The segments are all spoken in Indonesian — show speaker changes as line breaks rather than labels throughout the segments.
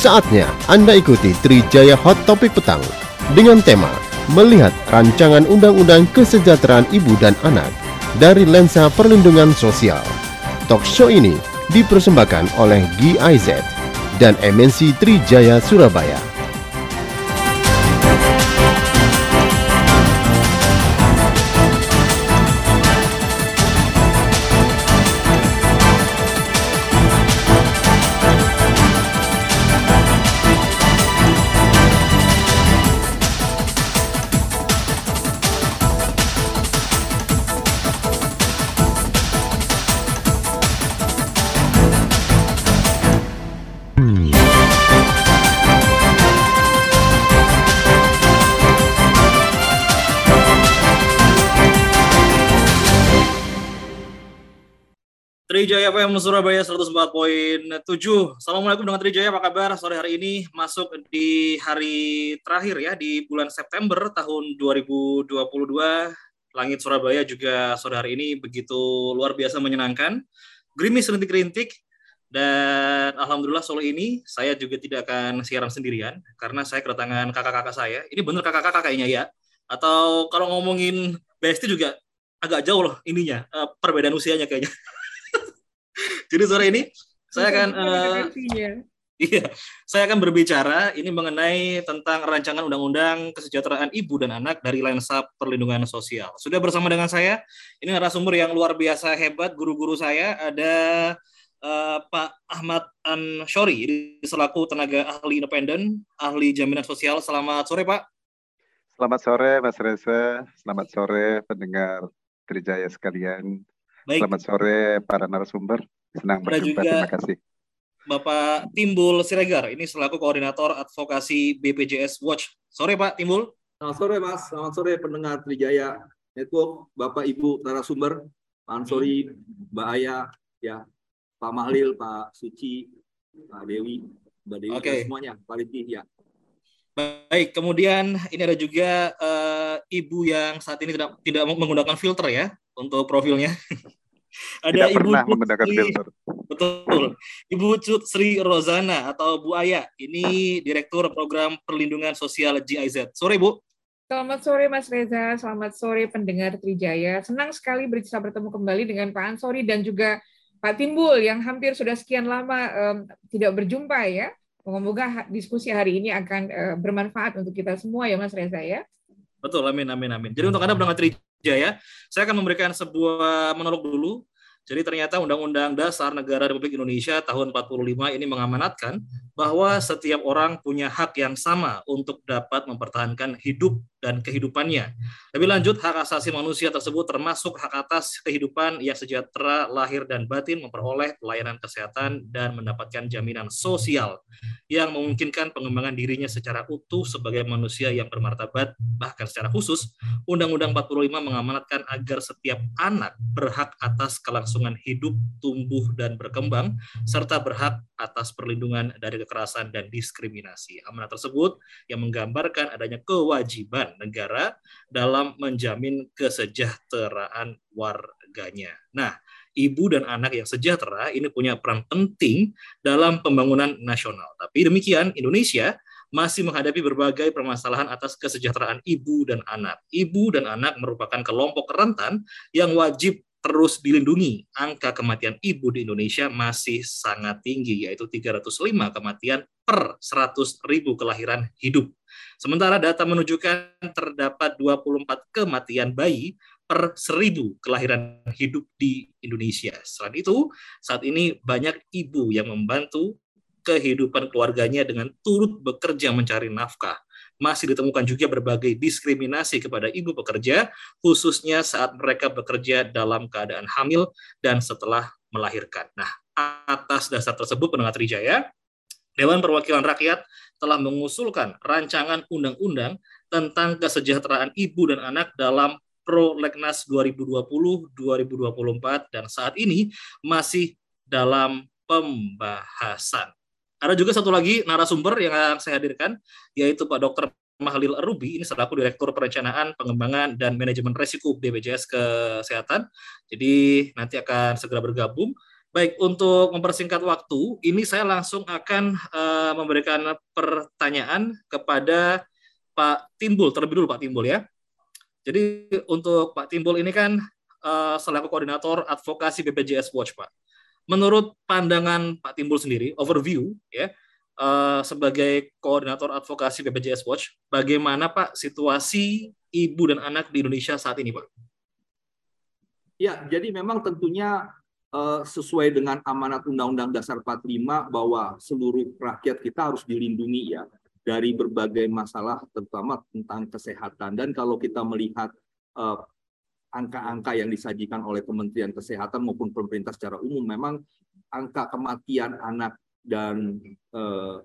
Saatnya Anda ikuti Trijaya Hot Topic Petang dengan tema Melihat Rancangan Undang-Undang Kesejahteraan Ibu dan Anak dari lensa perlindungan sosial. Talk show ini dipersembahkan oleh GIZ dan MNC Trijaya Surabaya.
FM Surabaya 104.7. Assalamualaikum dengan Trijaya, apa kabar? Sore hari ini masuk di hari terakhir ya, di bulan September tahun 2022. Langit Surabaya juga sore hari ini begitu luar biasa menyenangkan. Gerimis rintik-rintik, dan Alhamdulillah sore ini saya juga tidak akan siaran sendirian, karena saya kedatangan kakak-kakak saya. Ini bener kakak-kakak kayaknya ya? Atau kalau ngomongin Besti juga agak jauh loh ininya, uh, perbedaan usianya kayaknya. Jadi sore ini saya akan uh, iya, saya akan berbicara ini mengenai tentang rancangan undang-undang kesejahteraan ibu dan anak dari lensa perlindungan sosial. Sudah bersama dengan saya ini narasumber yang luar biasa hebat guru-guru saya ada uh, Pak Ahmad Anshori selaku tenaga ahli independen, ahli jaminan sosial. Selamat sore, Pak.
Selamat sore, Mas Reza. Selamat sore, pendengar Trijaya sekalian. Baik. Selamat sore, para narasumber. Senang berjumpa. Terima kasih.
Bapak Timbul Siregar, ini selaku koordinator advokasi BPJS Watch. Sore Pak Timbul.
Selamat sore Mas, selamat sore pendengar Trijaya Network, Bapak Ibu narasumber, Pak Ansori, Mbak Aya, ya, Pak Mahlil, Pak Suci, Pak Dewi, Mbak Dewi, okay. semuanya, Pak Liti, ya.
Baik, kemudian ini ada juga uh, ibu yang saat ini tidak tidak menggunakan filter ya untuk profilnya.
ada Tidak Ibu pernah Sri, filter.
Betul. Ibu Cut Sri Rozana atau Bu Aya. Ini Direktur Program Perlindungan Sosial GIZ. Sore, Bu.
Selamat sore Mas Reza, selamat sore pendengar Trijaya. Senang sekali bisa bertemu kembali dengan Pak Ansori dan juga Pak Timbul yang hampir sudah sekian lama um, tidak berjumpa ya. Semoga diskusi hari ini akan uh, bermanfaat untuk kita semua ya Mas Reza ya.
Betul, amin, amin, amin. Jadi untuk Anda pendengar Trijaya, saya akan memberikan sebuah monolog dulu. Jadi ternyata Undang-Undang Dasar Negara Republik Indonesia tahun 45 ini mengamanatkan bahwa setiap orang punya hak yang sama untuk dapat mempertahankan hidup dan kehidupannya. Lebih lanjut, hak asasi manusia tersebut termasuk hak atas kehidupan yang sejahtera lahir dan batin, memperoleh pelayanan kesehatan, dan mendapatkan jaminan sosial yang memungkinkan pengembangan dirinya secara utuh sebagai manusia yang bermartabat. Bahkan secara khusus, Undang-Undang 45 mengamanatkan agar setiap anak berhak atas kelangsungan hidup, tumbuh, dan berkembang, serta berhak atas perlindungan dari kekerasan dan diskriminasi. Amanat tersebut yang menggambarkan adanya kewajiban negara dalam menjamin kesejahteraan warganya. Nah, ibu dan anak yang sejahtera ini punya peran penting dalam pembangunan nasional. Tapi demikian, Indonesia masih menghadapi berbagai permasalahan atas kesejahteraan ibu dan anak. Ibu dan anak merupakan kelompok rentan yang wajib terus dilindungi. Angka kematian ibu di Indonesia masih sangat tinggi, yaitu 305 kematian per 100 ribu kelahiran hidup. Sementara data menunjukkan terdapat 24 kematian bayi per seribu kelahiran hidup di Indonesia. Selain itu, saat ini banyak ibu yang membantu kehidupan keluarganya dengan turut bekerja mencari nafkah. Masih ditemukan juga berbagai diskriminasi kepada ibu pekerja, khususnya saat mereka bekerja dalam keadaan hamil dan setelah melahirkan. Nah, atas dasar tersebut, pendengar Trijaya, Dewan Perwakilan Rakyat telah mengusulkan rancangan undang-undang tentang kesejahteraan ibu dan anak dalam Prolegnas 2020-2024 dan saat ini masih dalam pembahasan. Ada juga satu lagi narasumber yang saya hadirkan, yaitu Pak Dr. Mahlil Rubi, ini selaku Direktur Perencanaan, Pengembangan, dan Manajemen Resiko BPJS Kesehatan. Jadi nanti akan segera bergabung. Baik, untuk mempersingkat waktu, ini saya langsung akan uh, memberikan pertanyaan kepada Pak Timbul terlebih dulu Pak Timbul ya. Jadi untuk Pak Timbul ini kan uh, selaku koordinator advokasi BPJS Watch Pak. Menurut pandangan Pak Timbul sendiri, overview ya, uh, sebagai koordinator advokasi BPJS Watch, bagaimana Pak situasi ibu dan anak di Indonesia saat ini Pak?
Ya, jadi memang tentunya uh, sesuai dengan amanat Undang-Undang Dasar 45 bahwa seluruh rakyat kita harus dilindungi ya dari berbagai masalah terutama tentang kesehatan dan kalau kita melihat uh, angka-angka yang disajikan oleh Kementerian Kesehatan maupun pemerintah secara umum memang angka kematian anak dan uh,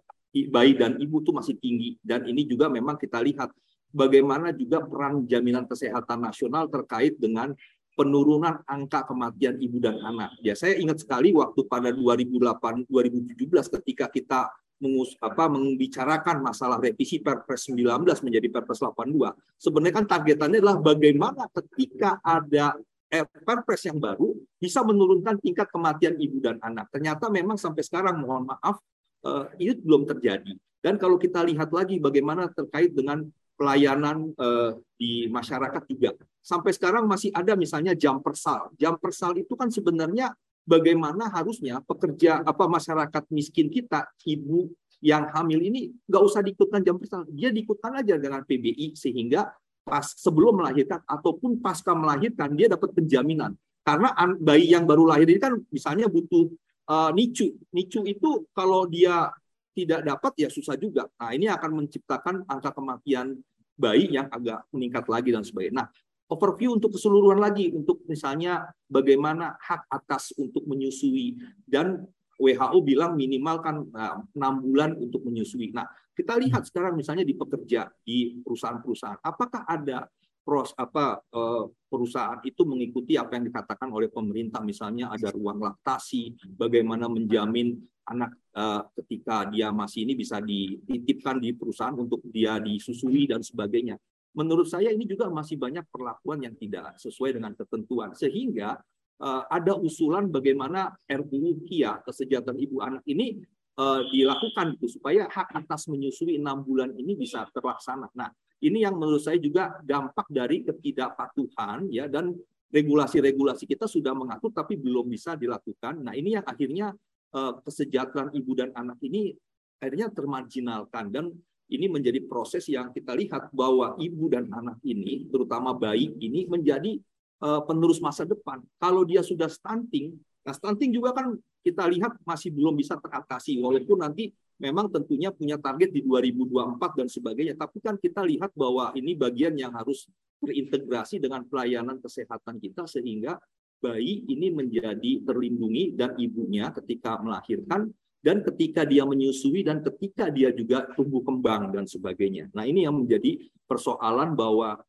bayi dan ibu itu masih tinggi dan ini juga memang kita lihat bagaimana juga peran jaminan kesehatan nasional terkait dengan penurunan angka kematian ibu dan anak. Ya, saya ingat sekali waktu pada 2008 2017 ketika kita mengus, apa, membicarakan masalah revisi Perpres 19 menjadi Perpres 82. Sebenarnya kan targetannya adalah bagaimana ketika ada eh, Perpres yang baru bisa menurunkan tingkat kematian ibu dan anak. Ternyata memang sampai sekarang mohon maaf eh, itu belum terjadi. Dan kalau kita lihat lagi bagaimana terkait dengan pelayanan eh, di masyarakat juga. Sampai sekarang masih ada misalnya jam persal. Jam persal itu kan sebenarnya bagaimana harusnya pekerja apa masyarakat miskin kita, ibu yang hamil ini nggak usah diikutkan jam persal, dia diikutkan aja dengan PBI sehingga pas sebelum melahirkan ataupun pasca melahirkan dia dapat penjaminan. Karena bayi yang baru lahir ini kan misalnya butuh uh, nicu. Nicu itu kalau dia tidak dapat ya susah juga. Nah, ini akan menciptakan angka kematian bayi yang agak meningkat lagi dan sebagainya. Nah, overview untuk keseluruhan lagi untuk misalnya bagaimana hak atas untuk menyusui. Dan WHO bilang minimal kan nah, enam bulan untuk menyusui. Nah, kita lihat sekarang misalnya di pekerja di perusahaan-perusahaan, apakah ada pros apa eh, perusahaan itu mengikuti apa yang dikatakan oleh pemerintah? Misalnya ada ruang laktasi bagaimana menjamin anak uh, ketika dia masih ini bisa dititipkan di perusahaan untuk dia disusui dan sebagainya menurut saya ini juga masih banyak perlakuan yang tidak sesuai dengan ketentuan sehingga uh, ada usulan bagaimana RUU KIA kesejahteraan ibu anak ini uh, dilakukan itu supaya hak atas menyusui enam bulan ini bisa terlaksana. Nah, ini yang menurut saya juga dampak dari ketidakpatuhan ya dan regulasi-regulasi kita sudah mengatur tapi belum bisa dilakukan. Nah, ini yang akhirnya eh, kesejahteraan ibu dan anak ini akhirnya termarginalkan dan ini menjadi proses yang kita lihat bahwa ibu dan anak ini, terutama bayi ini menjadi eh, penerus masa depan. Kalau dia sudah stunting, nah stunting juga kan kita lihat masih belum bisa teratasi walaupun nanti memang tentunya punya target di 2024 dan sebagainya. Tapi kan kita lihat bahwa ini bagian yang harus terintegrasi dengan pelayanan kesehatan kita sehingga bayi ini menjadi terlindungi dan ibunya ketika melahirkan dan ketika dia menyusui dan ketika dia juga tumbuh kembang dan sebagainya. Nah ini yang menjadi persoalan bahwa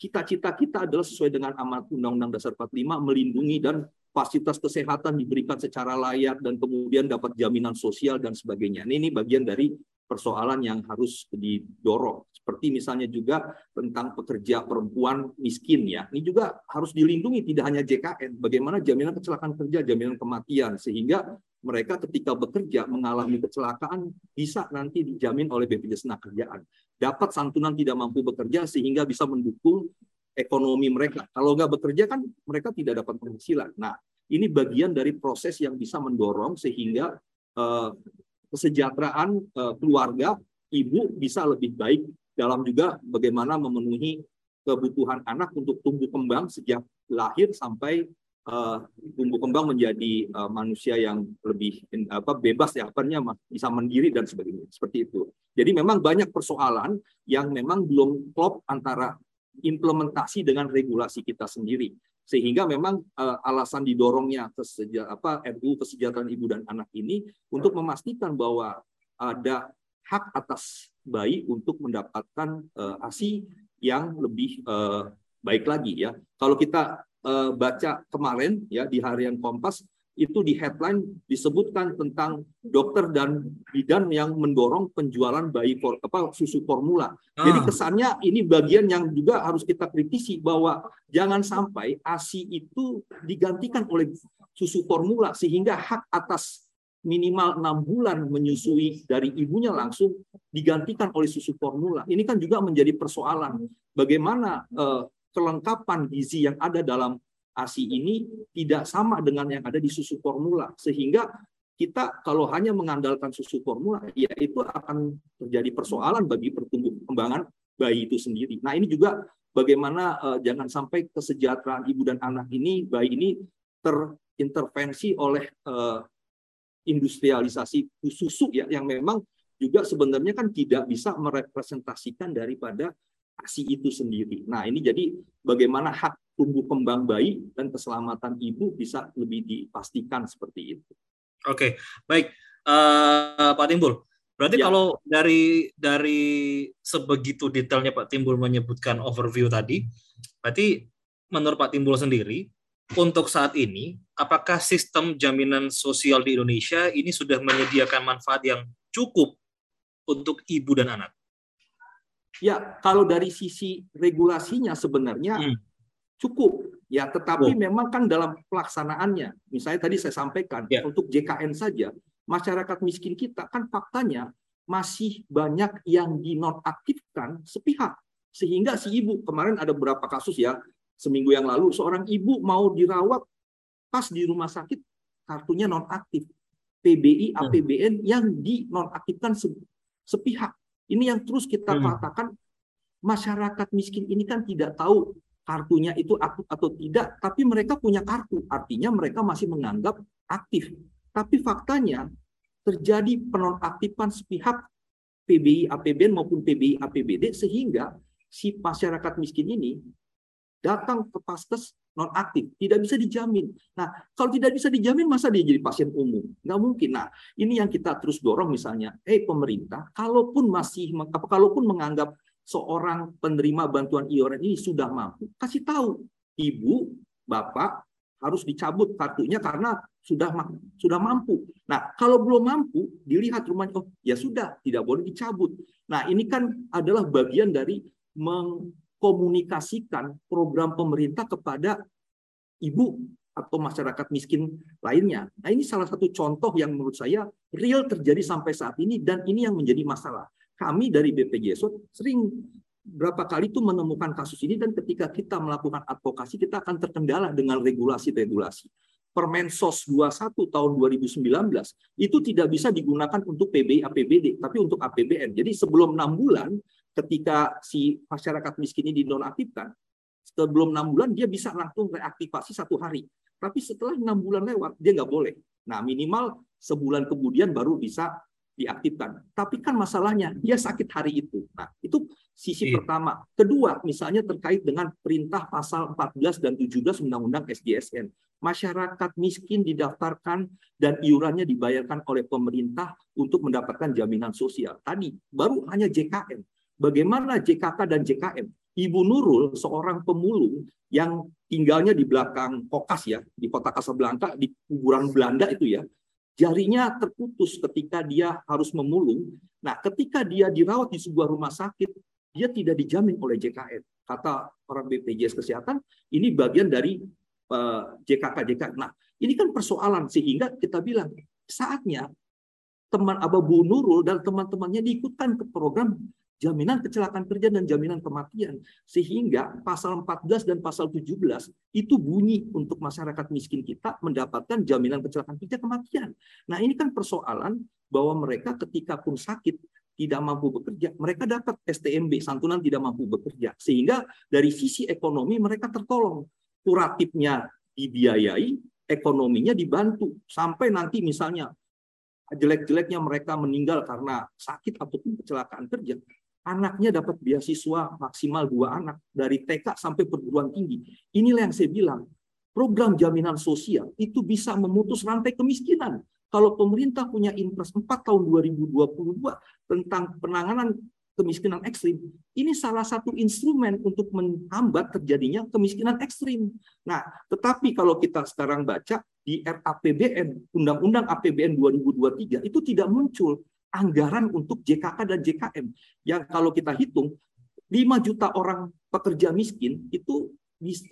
cita-cita kita adalah sesuai dengan amanat Undang-Undang Dasar 45 melindungi dan fasilitas kesehatan diberikan secara layak dan kemudian dapat jaminan sosial dan sebagainya. Ini, ini bagian dari persoalan yang harus didorong. Seperti misalnya juga tentang pekerja perempuan miskin ya. Ini juga harus dilindungi tidak hanya JKN. Bagaimana jaminan kecelakaan kerja, jaminan kematian sehingga mereka ketika bekerja mengalami kecelakaan bisa nanti dijamin oleh BPJS Kerjaan. Dapat santunan tidak mampu bekerja sehingga bisa mendukung ekonomi mereka. Kalau nggak bekerja kan mereka tidak dapat penghasilan. Nah, ini bagian dari proses yang bisa mendorong sehingga uh, kesejahteraan uh, keluarga ibu bisa lebih baik dalam juga bagaimana memenuhi kebutuhan anak untuk tumbuh kembang sejak lahir sampai uh, tumbuh kembang menjadi uh, manusia yang lebih apa bebas ya apanya bisa mandiri dan sebagainya seperti itu. Jadi memang banyak persoalan yang memang belum klop antara implementasi dengan regulasi kita sendiri sehingga memang uh, alasan didorongnya keseja, apa RUU kesejahteraan ibu dan anak ini untuk memastikan bahwa ada hak atas bayi untuk mendapatkan uh, ASI yang lebih uh, baik lagi ya. Kalau kita uh, baca kemarin ya di harian Kompas itu di headline disebutkan tentang dokter dan bidan yang mendorong penjualan bayi for, apa susu formula. Ah. Jadi kesannya ini bagian yang juga harus kita kritisi bahwa jangan sampai ASI itu digantikan oleh susu formula sehingga hak atas minimal enam bulan menyusui dari ibunya langsung digantikan oleh susu formula. Ini kan juga menjadi persoalan bagaimana eh, kelengkapan gizi yang ada dalam ASI ini tidak sama dengan yang ada di susu formula sehingga kita kalau hanya mengandalkan susu formula ya itu akan terjadi persoalan bagi pertumbuhan kembangan bayi itu sendiri. Nah, ini juga bagaimana uh, jangan sampai kesejahteraan ibu dan anak ini bayi ini terintervensi oleh uh, industrialisasi susu ya yang memang juga sebenarnya kan tidak bisa merepresentasikan daripada ASI itu sendiri. Nah, ini jadi bagaimana hak tumbuh kembang bayi dan keselamatan ibu bisa lebih dipastikan seperti itu.
Oke, baik. Uh, Pak Timbul, berarti ya. kalau dari dari sebegitu detailnya Pak Timbul menyebutkan overview tadi, berarti menurut Pak Timbul sendiri, untuk saat ini, apakah sistem jaminan sosial di Indonesia ini sudah menyediakan manfaat yang cukup untuk ibu dan anak?
Ya, kalau dari sisi regulasinya sebenarnya hmm. cukup Ya, tetapi oh. memang kan dalam pelaksanaannya, misalnya tadi saya sampaikan yeah. untuk JKN saja, masyarakat miskin kita kan faktanya masih banyak yang dinonaktifkan sepihak. Sehingga si ibu kemarin ada beberapa kasus ya, seminggu yang lalu seorang ibu mau dirawat pas di rumah sakit kartunya nonaktif. PBI. APBN yang dinonaktifkan sepihak. Ini yang terus kita hmm. katakan masyarakat miskin ini kan tidak tahu kartunya itu aktif atau tidak, tapi mereka punya kartu. Artinya mereka masih menganggap aktif. Tapi faktanya terjadi penonaktifan sepihak PBI APBN maupun PBI APBD sehingga si masyarakat miskin ini datang ke paskes nonaktif tidak bisa dijamin. Nah, kalau tidak bisa dijamin masa dia jadi pasien umum? Nggak mungkin. Nah, ini yang kita terus dorong misalnya, eh pemerintah, kalaupun masih, kalaupun menganggap seorang penerima bantuan iuran ini sudah mampu, kasih tahu ibu, bapak harus dicabut kartunya karena sudah sudah mampu. Nah, kalau belum mampu, dilihat rumahnya, oh ya sudah, tidak boleh dicabut. Nah, ini kan adalah bagian dari mengkomunikasikan program pemerintah kepada ibu atau masyarakat miskin lainnya. Nah, ini salah satu contoh yang menurut saya real terjadi sampai saat ini dan ini yang menjadi masalah kami dari BPJS sering berapa kali itu menemukan kasus ini dan ketika kita melakukan advokasi kita akan terkendala dengan regulasi-regulasi. Permensos 21 tahun 2019 itu tidak bisa digunakan untuk PBI APBD tapi untuk APBN. Jadi sebelum enam bulan ketika si masyarakat miskin ini dinonaktifkan, sebelum enam bulan dia bisa langsung reaktivasi satu hari. Tapi setelah enam bulan lewat dia nggak boleh. Nah minimal sebulan kemudian baru bisa diaktifkan. Tapi kan masalahnya dia sakit hari itu. Nah, itu sisi iya. pertama. Kedua, misalnya terkait dengan perintah pasal 14 dan 17 Undang-Undang SDSN. Masyarakat miskin didaftarkan dan iurannya dibayarkan oleh pemerintah untuk mendapatkan jaminan sosial. Tadi baru hanya JKM. Bagaimana JKK dan JKM? Ibu Nurul, seorang pemulung yang tinggalnya di belakang Kokas ya, di kota Casablanca, di kuburan Belanda itu ya, jarinya terputus ketika dia harus memulung. Nah, ketika dia dirawat di sebuah rumah sakit, dia tidak dijamin oleh JKN. Kata orang BPJS Kesehatan, ini bagian dari eh, JKK JKN. Nah, ini kan persoalan sehingga kita bilang saatnya teman Abu Nurul dan teman-temannya diikutkan ke program jaminan kecelakaan kerja dan jaminan kematian. Sehingga pasal 14 dan pasal 17 itu bunyi untuk masyarakat miskin kita mendapatkan jaminan kecelakaan kerja kematian. Nah ini kan persoalan bahwa mereka ketika pun sakit tidak mampu bekerja, mereka dapat STMB, santunan tidak mampu bekerja. Sehingga dari sisi ekonomi mereka tertolong. Kuratifnya dibiayai, ekonominya dibantu. Sampai nanti misalnya jelek-jeleknya mereka meninggal karena sakit ataupun kecelakaan kerja, anaknya dapat beasiswa maksimal dua anak dari TK sampai perguruan tinggi. Inilah yang saya bilang, program jaminan sosial itu bisa memutus rantai kemiskinan. Kalau pemerintah punya impres 4 tahun 2022 tentang penanganan kemiskinan ekstrim, ini salah satu instrumen untuk menghambat terjadinya kemiskinan ekstrim. Nah, tetapi kalau kita sekarang baca di RAPBN, Undang-Undang APBN 2023 itu tidak muncul anggaran untuk JKK dan JKM. Yang kalau kita hitung, 5 juta orang pekerja miskin itu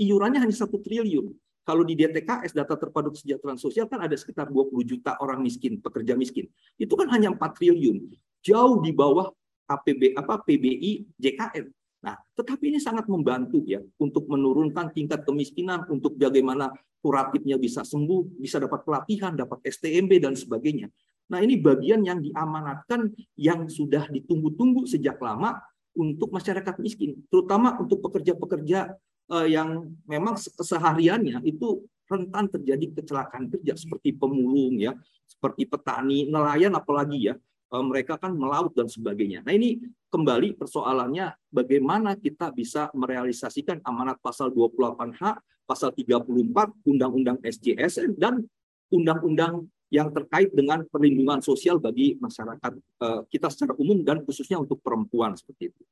iurannya hanya satu triliun. Kalau di DTKS data terpadu kesejahteraan sosial kan ada sekitar 20 juta orang miskin, pekerja miskin. Itu kan hanya 4 triliun, jauh di bawah APB apa PBI JKN. Nah, tetapi ini sangat membantu ya untuk menurunkan tingkat kemiskinan, untuk bagaimana kuratifnya bisa sembuh, bisa dapat pelatihan, dapat STMB dan sebagainya. Nah, ini bagian yang diamanatkan yang sudah ditunggu-tunggu sejak lama untuk masyarakat miskin, terutama untuk pekerja-pekerja uh, yang memang kesehariannya itu rentan terjadi kecelakaan kerja seperti pemulung ya, seperti petani, nelayan apalagi ya, uh, mereka kan melaut dan sebagainya. Nah ini kembali persoalannya bagaimana kita bisa merealisasikan amanat pasal 28H, pasal 34 Undang-Undang SJSN dan undang-undang yang terkait dengan perlindungan sosial bagi masyarakat uh, kita secara umum dan khususnya untuk perempuan seperti itu.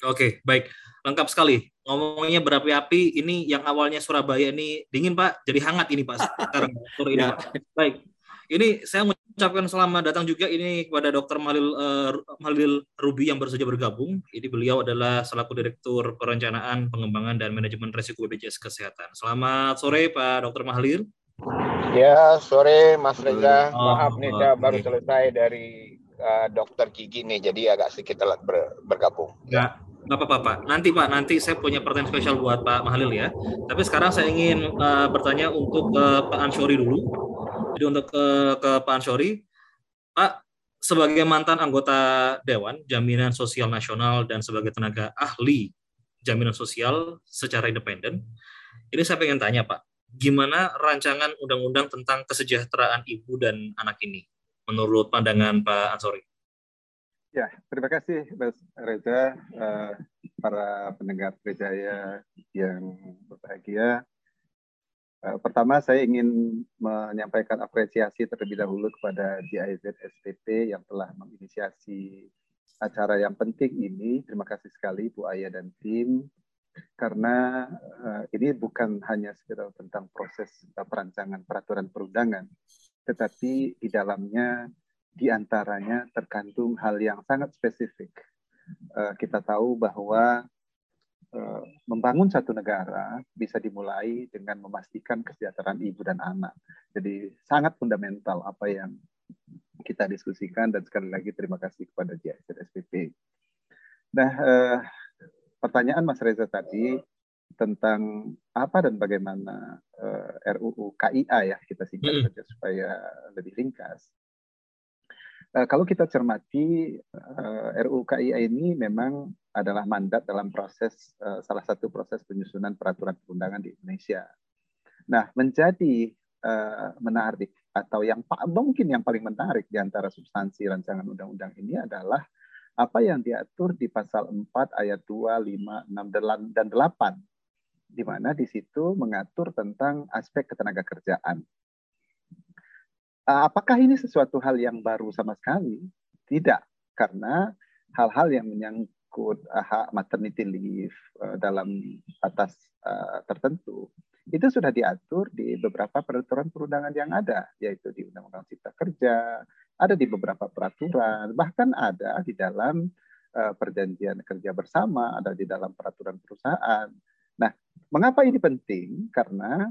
Oke, baik. Lengkap sekali. Ngomongnya berapi-api, ini yang awalnya Surabaya ini dingin, Pak, jadi hangat ini, Pak, sekarang sore ini, ya. Pak. Baik. Ini saya mengucapkan selamat datang juga ini kepada Dr. Malil uh, Malil Ruby yang baru saja bergabung. Ini beliau adalah selaku Direktur Perencanaan, Pengembangan dan Manajemen Resiko BPJS Kesehatan. Selamat sore, Pak Dr. Mahlil.
Ya, sore Mas Reza. Maaf nih, saya baru selesai dari uh, dokter gigi nih, jadi agak sedikit telat ber, bergabung.
Ya, nggak apa-apa Pak. Nanti Pak, nanti saya punya pertanyaan spesial buat Pak Mahalil ya. Tapi sekarang saya ingin uh, bertanya untuk uh, Pak Ansori dulu. Jadi untuk ke, ke Pak Ansori, Pak sebagai mantan anggota Dewan Jaminan Sosial Nasional dan sebagai tenaga ahli jaminan sosial secara independen, ini saya ingin tanya Pak, gimana rancangan undang-undang tentang kesejahteraan ibu dan anak ini menurut pandangan Pak Ansori?
Ya, terima kasih Mas Reza, uh, para pendengar Trijaya yang berbahagia. Uh, pertama saya ingin menyampaikan apresiasi terlebih dahulu kepada GIZ SPP yang telah menginisiasi acara yang penting ini. Terima kasih sekali Bu Aya dan tim karena uh, ini bukan hanya sekedar tentang proses uh, perancangan peraturan perundangan, tetapi di dalamnya di antaranya terkandung hal yang sangat spesifik. Uh, kita tahu bahwa uh, membangun satu negara bisa dimulai dengan memastikan kesejahteraan ibu dan anak. Jadi sangat fundamental apa yang kita diskusikan dan sekali lagi terima kasih kepada JSP. Nah, pertanyaan Mas Reza tadi tentang apa dan bagaimana uh, RUU KIA ya kita singkat saja supaya lebih ringkas. Uh, kalau kita cermati uh, eh, RUU KIA ini memang adalah mandat dalam proses uh, salah satu proses penyusunan peraturan perundangan di Indonesia. Nah, menjadi uh, menarik atau yang mungkin yang paling menarik di antara substansi rancangan undang-undang ini adalah apa yang diatur di pasal 4 ayat 2, 5, 6 dan 8 di mana di situ mengatur tentang aspek ketenaga kerjaan. Ah, apakah ini sesuatu hal yang baru sama sekali? Tidak, karena hal-hal yang menyangkut ah, hak maternity leave uh, dalam batas tertentu itu sudah diatur di beberapa peraturan perundangan yang ada, yaitu di Undang-Undang Cipta Kerja, ada di beberapa peraturan, bahkan ada di dalam uh, perjanjian kerja bersama, ada di dalam peraturan perusahaan. Nah, mengapa ini penting? Karena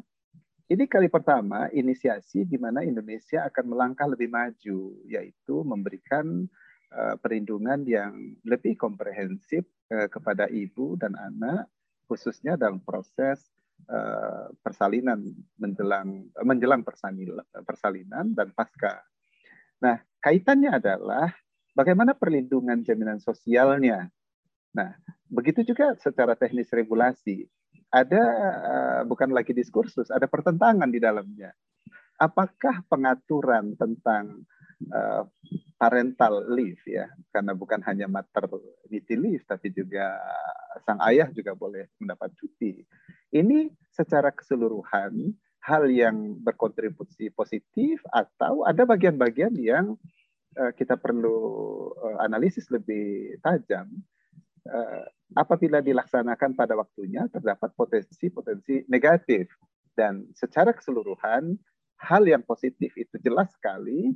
ini kali pertama inisiasi di mana Indonesia akan melangkah lebih maju, yaitu memberikan uh, perlindungan yang lebih komprehensif uh, kepada ibu dan anak, khususnya dalam proses persalinan menjelang menjelang persalinan dan pasca. Nah, kaitannya adalah bagaimana perlindungan jaminan sosialnya. Nah, begitu juga secara teknis regulasi ada uh, bukan lagi diskursus, ada pertentangan di dalamnya. Apakah pengaturan tentang uh, parental leave ya, karena bukan hanya maternity leave, tapi juga sang ayah juga boleh mendapat cuti. Ini secara keseluruhan hal yang berkontribusi positif atau ada bagian-bagian yang uh, kita perlu uh, analisis lebih tajam. Apabila dilaksanakan pada waktunya terdapat potensi-potensi negatif. Dan secara keseluruhan hal yang positif itu jelas sekali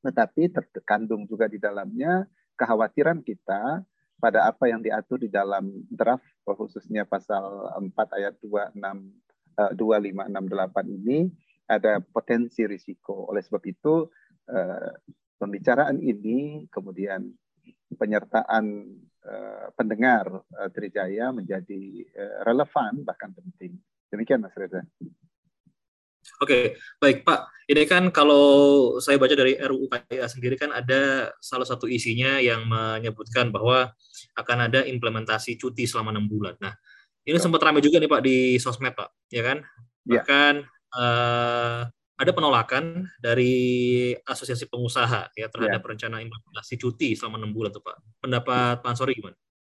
tetapi terkandung juga di dalamnya kekhawatiran kita pada apa yang diatur di dalam draft khususnya pasal 4 ayat 2 6 uh, 2568 ini ada potensi risiko. Oleh sebab itu uh, pembicaraan ini kemudian penyertaan uh, pendengar Trijaya menjadi relevan bahkan penting. Demikian Mas Reza.
Oke, baik Pak. Ini kan kalau saya baca dari RUU KIA sendiri kan ada salah satu isinya yang menyebutkan bahwa akan ada implementasi cuti selama enam bulan. Nah, ini ya. sempat ramai juga nih Pak di sosmed Pak, ya kan? Ya. Bahkan uh, ada penolakan dari asosiasi pengusaha ya terhadap ya. rencana implementasi cuti selama enam bulan tuh Pak. Pendapat Pak Ansori gimana?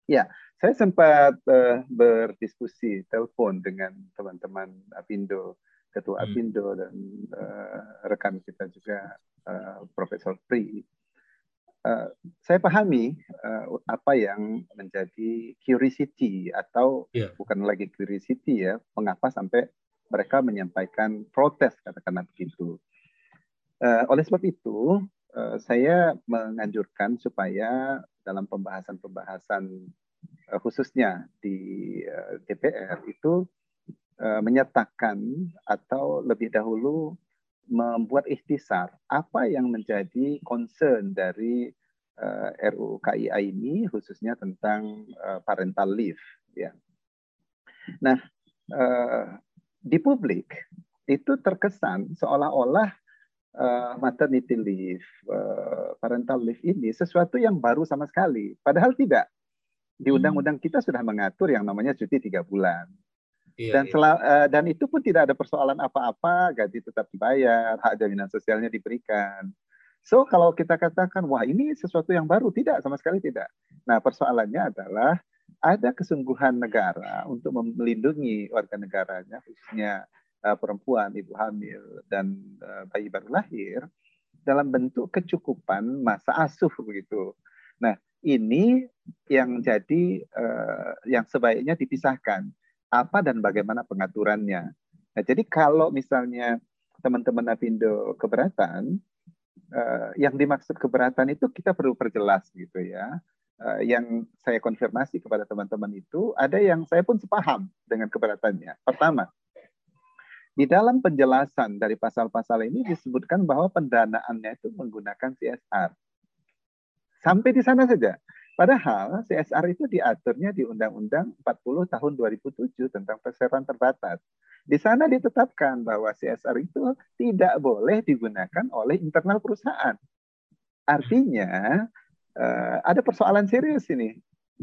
Ya, saya sempat uh, berdiskusi telepon dengan teman-teman Apindo Ketua hmm. Apindo dan uh, rekan kita juga uh, Profesor Pri. Uh, saya pahami uh, apa yang menjadi curiosity atau yeah. bukan lagi curiosity ya, mengapa sampai mereka menyampaikan protes katakanlah begitu. Uh, oleh sebab itu, uh, saya menganjurkan supaya dalam pembahasan-pembahasan uh, khususnya di uh, DPR itu menyatakan atau lebih dahulu membuat ikhtisar apa yang menjadi concern dari uh, eh, RUU KIA ini khususnya tentang uh, parental leave ya. Nah, uh, di publik itu terkesan seolah-olah uh, maternity leave, uh, parental leave ini sesuatu yang baru sama sekali. Padahal tidak. Di hmm. undang-undang kita sudah mengatur yang namanya cuti tiga bulan. Iya, dan, iya. uh, dan itu pun tidak ada persoalan apa-apa, gaji tetap dibayar, hak jaminan sosialnya diberikan. So kalau kita katakan wah ini sesuatu yang baru, tidak sama sekali tidak. Nah persoalannya adalah ada kesungguhan negara untuk melindungi warga negaranya, khususnya uh, perempuan, ibu hamil dan uh, bayi baru lahir dalam bentuk kecukupan masa asuh begitu. Nah ini yang jadi uh, yang sebaiknya dipisahkan apa dan bagaimana pengaturannya. Nah, jadi kalau misalnya teman-teman Apindo keberatan, uh, yang dimaksud keberatan itu kita perlu perjelas gitu ya. Uh, yang saya konfirmasi kepada teman-teman itu ada yang saya pun sepaham dengan keberatannya. Pertama, di dalam penjelasan dari pasal-pasal ini disebutkan bahwa pendanaannya itu menggunakan CSR. Sampai di sana saja. Padahal CSR itu diaturnya di Undang-Undang 40 tahun 2007 tentang perseroan terbatas. Di sana ditetapkan bahwa CSR itu tidak boleh digunakan oleh internal perusahaan. Artinya uh, ada persoalan serius ini.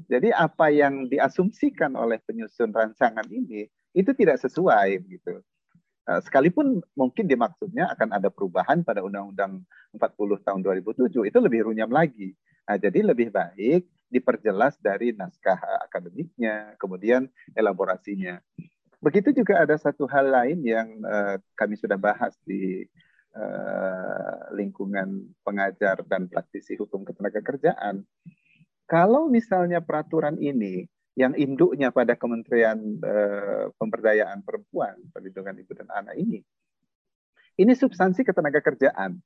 Jadi apa yang diasumsikan oleh penyusun rancangan ini itu tidak sesuai gitu. Uh, sekalipun mungkin dimaksudnya akan ada perubahan pada Undang-Undang 40 tahun 2007, itu lebih runyam lagi. Nah, jadi lebih baik diperjelas dari naskah akademiknya, kemudian elaborasinya. Begitu juga ada satu hal lain yang uh, kami sudah bahas di uh, lingkungan pengajar dan praktisi hukum ketenaga kerjaan. Kalau misalnya peraturan ini yang induknya pada Kementerian uh, Pemberdayaan Perempuan, Perlindungan Ibu dan Anak ini, ini substansi ketenaga kerjaan.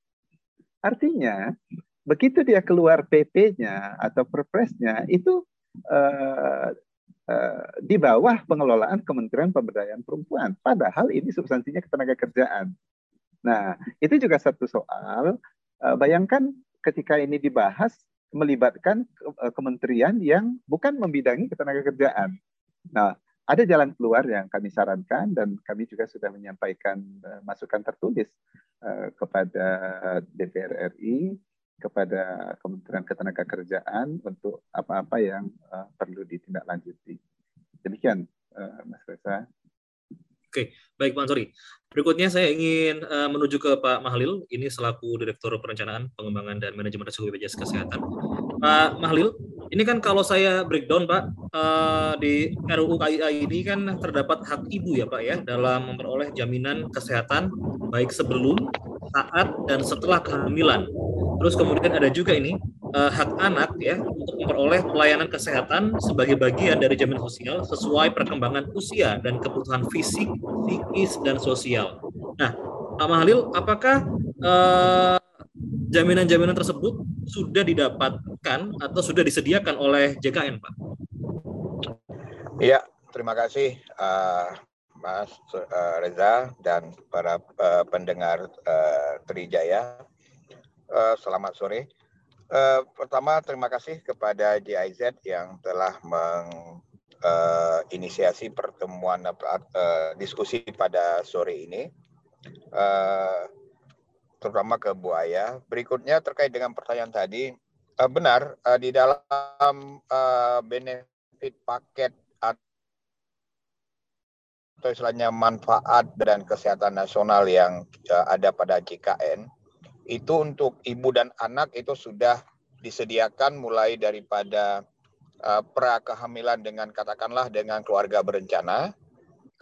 Artinya begitu dia keluar PP-nya atau perpresnya itu uh, di bawah pengelolaan Kementerian Pemberdayaan Perempuan. Padahal ini substansinya ketenaga kerjaan. Nah, itu juga satu soal. Uh, bayangkan ketika ini dibahas melibatkan kementerian yang bukan membidangi ketenaga kerjaan. Nah, ada jalan keluar yang kami sarankan dan kami juga sudah menyampaikan masukan tertulis kepada DPR RI kepada Kementerian Ketenagakerjaan untuk apa-apa yang uh, perlu ditindaklanjuti. Demikian, uh, Mas Reza.
Oke, baik Pak Ansori. Berikutnya saya ingin uh, menuju ke Pak Mahlil, ini selaku Direktur Perencanaan, Pengembangan, dan Manajemen Resiko BPJS Kesehatan. Pak Mahlil, ini kan kalau saya breakdown Pak, uh, di RUU KIA ini kan terdapat hak ibu ya Pak ya, dalam memperoleh jaminan kesehatan baik sebelum, saat, dan setelah kehamilan Terus kemudian ada juga ini uh, hak anak ya untuk memperoleh pelayanan kesehatan sebagai bagian dari jaminan sosial sesuai perkembangan usia dan kebutuhan fisik, psikis dan sosial. Nah, Pak Mahalil, apakah eh, jaminan-jaminan tersebut sudah didapatkan atau sudah disediakan oleh JKN, Pak?
Iya, terima kasih uh, Mas uh, Reza dan para uh, pendengar uh, Trijaya. Uh, selamat sore. Uh, pertama terima kasih kepada GIZ yang telah menginisiasi uh, pertemuan uh, diskusi pada sore ini, uh, terutama ke Buaya. Berikutnya terkait dengan pertanyaan tadi, uh, benar uh, di dalam uh, benefit paket atau istilahnya manfaat dan kesehatan nasional yang uh, ada pada JKN itu untuk ibu dan anak itu sudah disediakan mulai daripada uh, pra kehamilan dengan katakanlah dengan keluarga berencana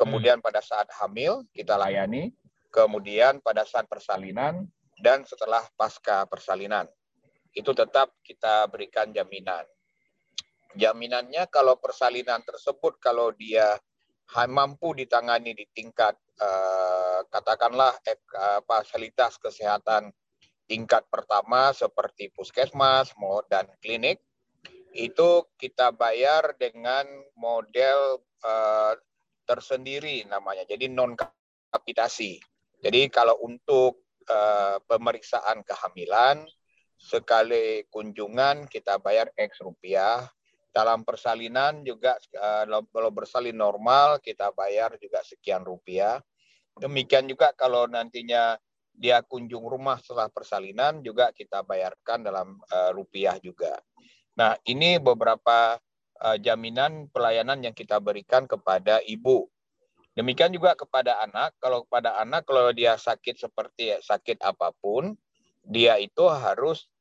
kemudian hmm. pada saat hamil kita layani kemudian pada saat persalinan dan setelah pasca persalinan. Itu tetap kita berikan jaminan. Jaminannya kalau persalinan tersebut kalau dia mampu ditangani di tingkat uh, katakanlah uh, fasilitas kesehatan tingkat pertama seperti puskesmas dan klinik itu kita bayar dengan model uh, tersendiri namanya. Jadi non kapitasi jadi kalau untuk uh, pemeriksaan kehamilan sekali kunjungan kita bayar X rupiah dalam persalinan juga uh, kalau bersalin normal kita bayar juga sekian rupiah. Demikian juga kalau nantinya dia kunjung rumah setelah persalinan juga kita bayarkan dalam uh, rupiah juga. Nah, ini beberapa uh, jaminan pelayanan yang kita berikan kepada ibu. Demikian juga kepada anak. Kalau kepada anak kalau dia sakit seperti sakit apa pun, dia itu harus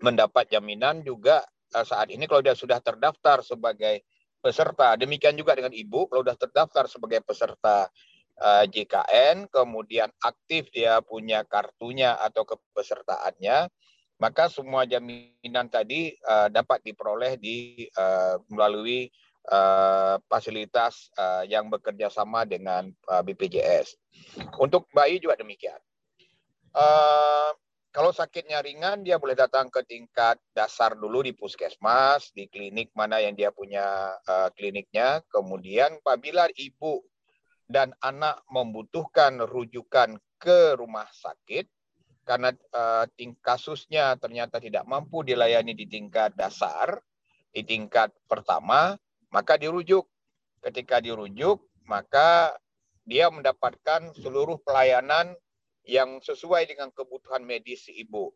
mendapat jaminan juga Eh, saat ini kalau dia sudah terdaftar sebagai peserta, demikian juga dengan ibu kalau sudah terdaftar sebagai peserta eh, JKN, kemudian aktif dia punya kartunya atau kepesertaannya, maka semua jaminan tadi uh, dapat diperoleh di melalui uh, fasilitas uh, yang bekerja sama dengan uh, BPJS. Untuk bayi juga demikian. Uh, kalau sakitnya ringan, dia boleh datang ke tingkat dasar dulu di puskesmas, di klinik mana yang dia punya uh, kliniknya. Kemudian apabila ibu dan anak membutuhkan rujukan ke rumah sakit, karena uh, kasusnya ternyata tidak mampu dilayani di tingkat dasar, di tingkat pertama, maka dirujuk. Ketika dirujuk, maka dia mendapatkan seluruh pelayanan yang sesuai dengan kebutuhan medis si ibu.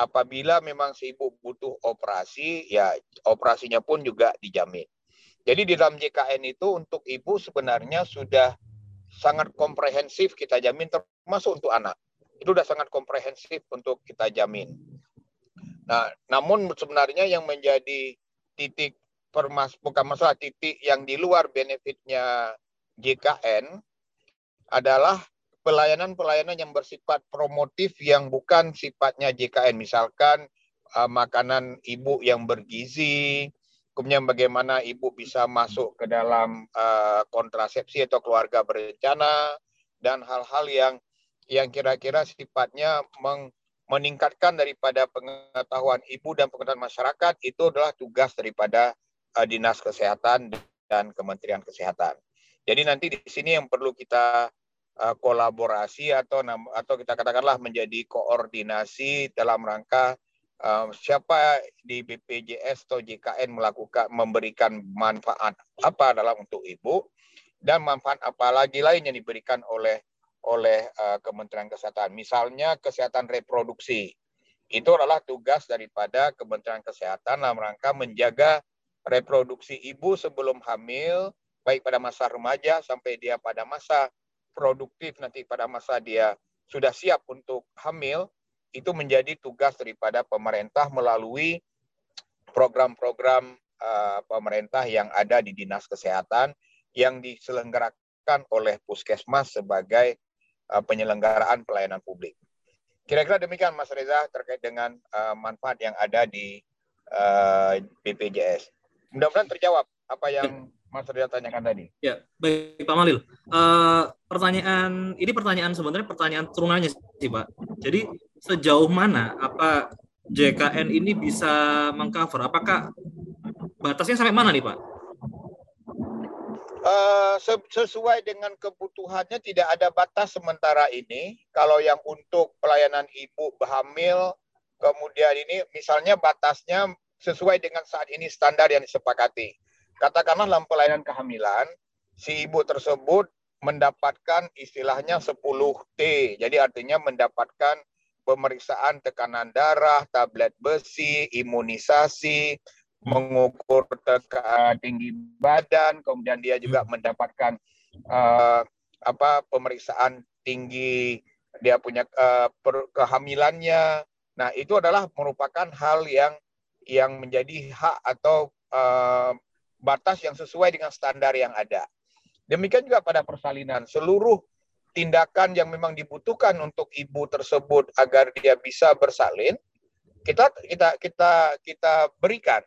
Apabila memang si ibu butuh operasi, ya operasinya pun juga dijamin. Jadi di dalam JKN itu untuk ibu sebenarnya sudah sangat komprehensif kita jamin termasuk untuk anak. Itu sudah sangat komprehensif untuk kita jamin. Nah, namun sebenarnya yang menjadi titik permas bukan masalah titik yang di luar benefitnya JKN adalah pelayanan-pelayanan yang bersifat promotif yang bukan sifatnya JKN. Misalkan uh, makanan ibu yang bergizi, kemudian bagaimana ibu bisa masuk ke dalam uh, kontrasepsi atau keluarga berencana, dan hal-hal yang yang kira-kira sifatnya meng, meningkatkan daripada pengetahuan ibu dan pengetahuan masyarakat itu adalah tugas daripada uh, dinas kesehatan dan Kementerian Kesehatan. Jadi nanti di sini yang perlu kita uh, kolaborasi atau atau kita katakanlah menjadi koordinasi dalam rangka uh, siapa di BPJS atau JKN melakukan memberikan manfaat apa dalam untuk ibu dan manfaat apa lagi lain yang diberikan oleh oleh uh, Kementerian Kesehatan. Misalnya kesehatan reproduksi. Itu adalah tugas daripada Kementerian Kesehatan dalam rangka menjaga reproduksi ibu sebelum hamil, baik pada masa remaja sampai dia pada masa produktif nanti pada masa dia sudah siap untuk hamil, itu menjadi tugas daripada pemerintah melalui program-program uh, pemerintah yang ada di Dinas Kesehatan yang diselenggarakan oleh Puskesmas sebagai uh, penyelenggaraan pelayanan publik. Kira-kira demikian Mas Reza terkait dengan uh, manfaat yang ada di uh, BPJS. Mudah-mudahan terjawab apa yang Mas Ria tanyakan tadi.
Ya, baik Pak Malil. Uh, pertanyaan ini pertanyaan sebenarnya pertanyaan turunannya sih Pak. Jadi sejauh mana apa JKN ini bisa mengcover? Apakah batasnya sampai mana nih Pak?
Uh, sesuai dengan kebutuhannya tidak ada batas sementara ini. Kalau yang untuk pelayanan ibu hamil, kemudian ini misalnya batasnya sesuai dengan saat ini standar yang disepakati. Katakanlah dalam pelayanan kehamilan, si ibu tersebut mendapatkan istilahnya 10T. Jadi artinya mendapatkan pemeriksaan tekanan darah, tablet besi, imunisasi, mengukur tekanan tinggi badan, kemudian dia juga hmm. mendapatkan uh, apa pemeriksaan tinggi dia punya uh, kehamilannya. Nah, itu adalah merupakan hal yang yang menjadi hak atau uh, batas yang sesuai dengan standar yang ada. Demikian juga pada persalinan, seluruh tindakan yang memang dibutuhkan untuk ibu tersebut agar dia bisa bersalin, kita kita kita kita berikan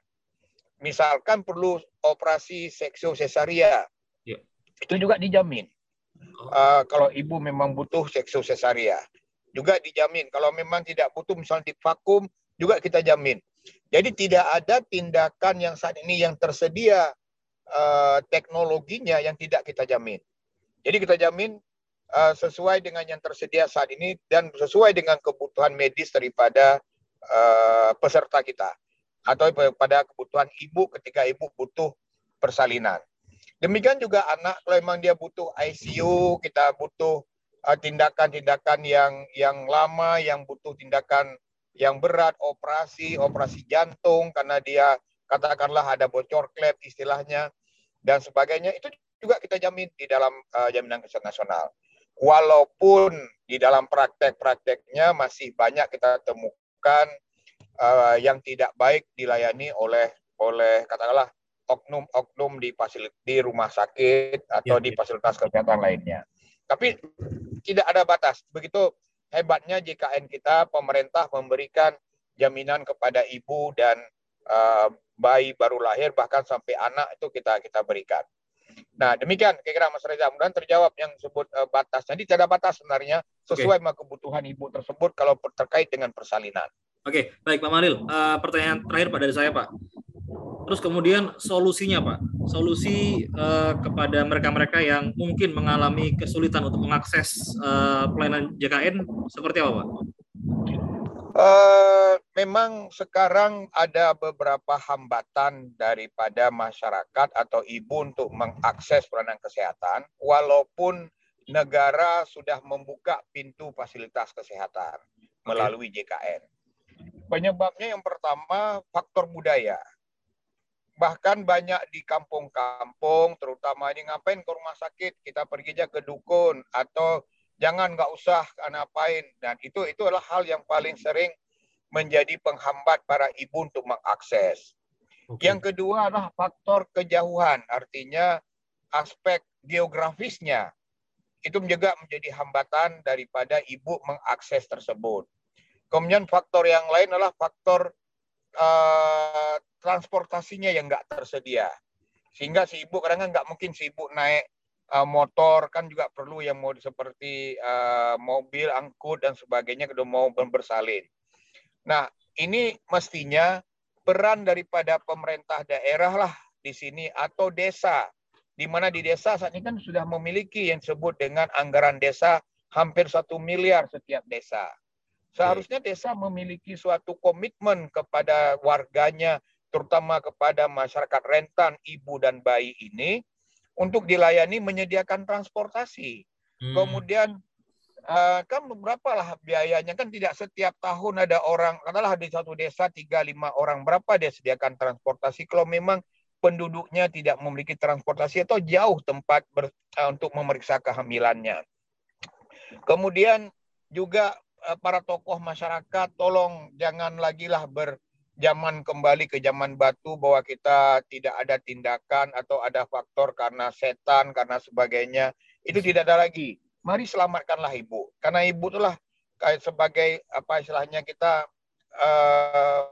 misalkan perlu operasi seksio sesaria, ya. itu juga dijamin. Uh, kalau ibu memang butuh seksio sesaria, juga dijamin. Kalau memang tidak butuh, misalnya di vakum, juga kita jamin. Jadi tidak ada tindakan yang saat ini yang tersedia uh, teknologinya yang tidak kita jamin. Jadi kita jamin uh, sesuai dengan yang tersedia saat ini dan sesuai dengan kebutuhan medis daripada uh, peserta kita atau pada kebutuhan ibu ketika ibu butuh persalinan. Demikian juga anak kalau memang dia butuh ICU, kita butuh uh, tindakan-tindakan uh, yang yang lama, yang butuh tindakan yang berat, operasi, operasi jantung karena dia katakanlah ada bocor klep istilahnya dan sebagainya itu juga kita jamin di dalam uh, jaminan kesehatan nasional. Walaupun di dalam praktek-prakteknya masih banyak kita temukan uh, yang tidak baik dilayani oleh oleh katakanlah oknum-oknum di fasilitas di rumah sakit atau ya, di ya. fasilitas kesehatan lainnya. Tapi tidak ada batas. Begitu hebatnya JKN kita, pemerintah memberikan jaminan kepada ibu dan uh, bayi baru lahir bahkan sampai anak itu kita kita berikan. Nah demikian kira-kira Mas Reza, mudah terjawab yang disebut uh, batas. Jadi tidak ada batas sebenarnya sesuai okay. kebutuhan ibu tersebut kalau terkait dengan persalinan.
Oke, baik Pak Maril. Uh, pertanyaan terakhir Pak dari saya Pak. Terus kemudian solusinya Pak, solusi uh, kepada mereka-mereka yang mungkin mengalami kesulitan untuk mengakses uh, pelayanan JKN seperti apa Pak?
Uh, memang sekarang ada beberapa hambatan daripada masyarakat atau ibu untuk mengakses pelayanan kesehatan, walaupun negara sudah membuka pintu fasilitas kesehatan melalui JKN. Penyebabnya yang pertama faktor budaya. Bahkan banyak di kampung-kampung, terutama ini ngapain ke rumah sakit, kita pergi aja ke dukun atau jangan nggak usah ngapain. Dan itu itu adalah hal yang paling sering menjadi penghambat para ibu untuk mengakses. Okay. Yang kedua adalah faktor kejauhan, artinya aspek geografisnya itu juga menjadi hambatan daripada ibu mengakses tersebut. Kemudian faktor yang lain adalah faktor uh, transportasinya yang nggak tersedia. Sehingga si ibu kadang-kadang nggak mungkin si ibu naik uh, motor kan juga perlu yang mau seperti uh, mobil, angkut dan sebagainya kedua mau bersalin. Nah, ini mestinya peran daripada pemerintah daerah lah di sini atau desa di mana di desa saat ini kan sudah memiliki yang disebut dengan anggaran desa hampir satu miliar setiap desa. Seharusnya desa memiliki suatu komitmen kepada warganya, terutama kepada masyarakat rentan ibu dan bayi ini, untuk dilayani menyediakan transportasi. Hmm. Kemudian uh, kan beberapa lah biayanya kan tidak setiap tahun ada orang katakanlah di satu desa tiga lima orang berapa dia sediakan transportasi kalau memang penduduknya tidak memiliki transportasi atau jauh tempat ber, uh, untuk memeriksa kehamilannya. Kemudian juga Eh, para tokoh masyarakat tolong jangan lagi lah berjaman kembali ke zaman batu bahwa kita tidak ada tindakan atau ada faktor karena setan karena sebagainya itu tidak ada lagi. Mari selamatkanlah ibu. Karena ibu itulah kayak sebagai apa istilahnya kita uh,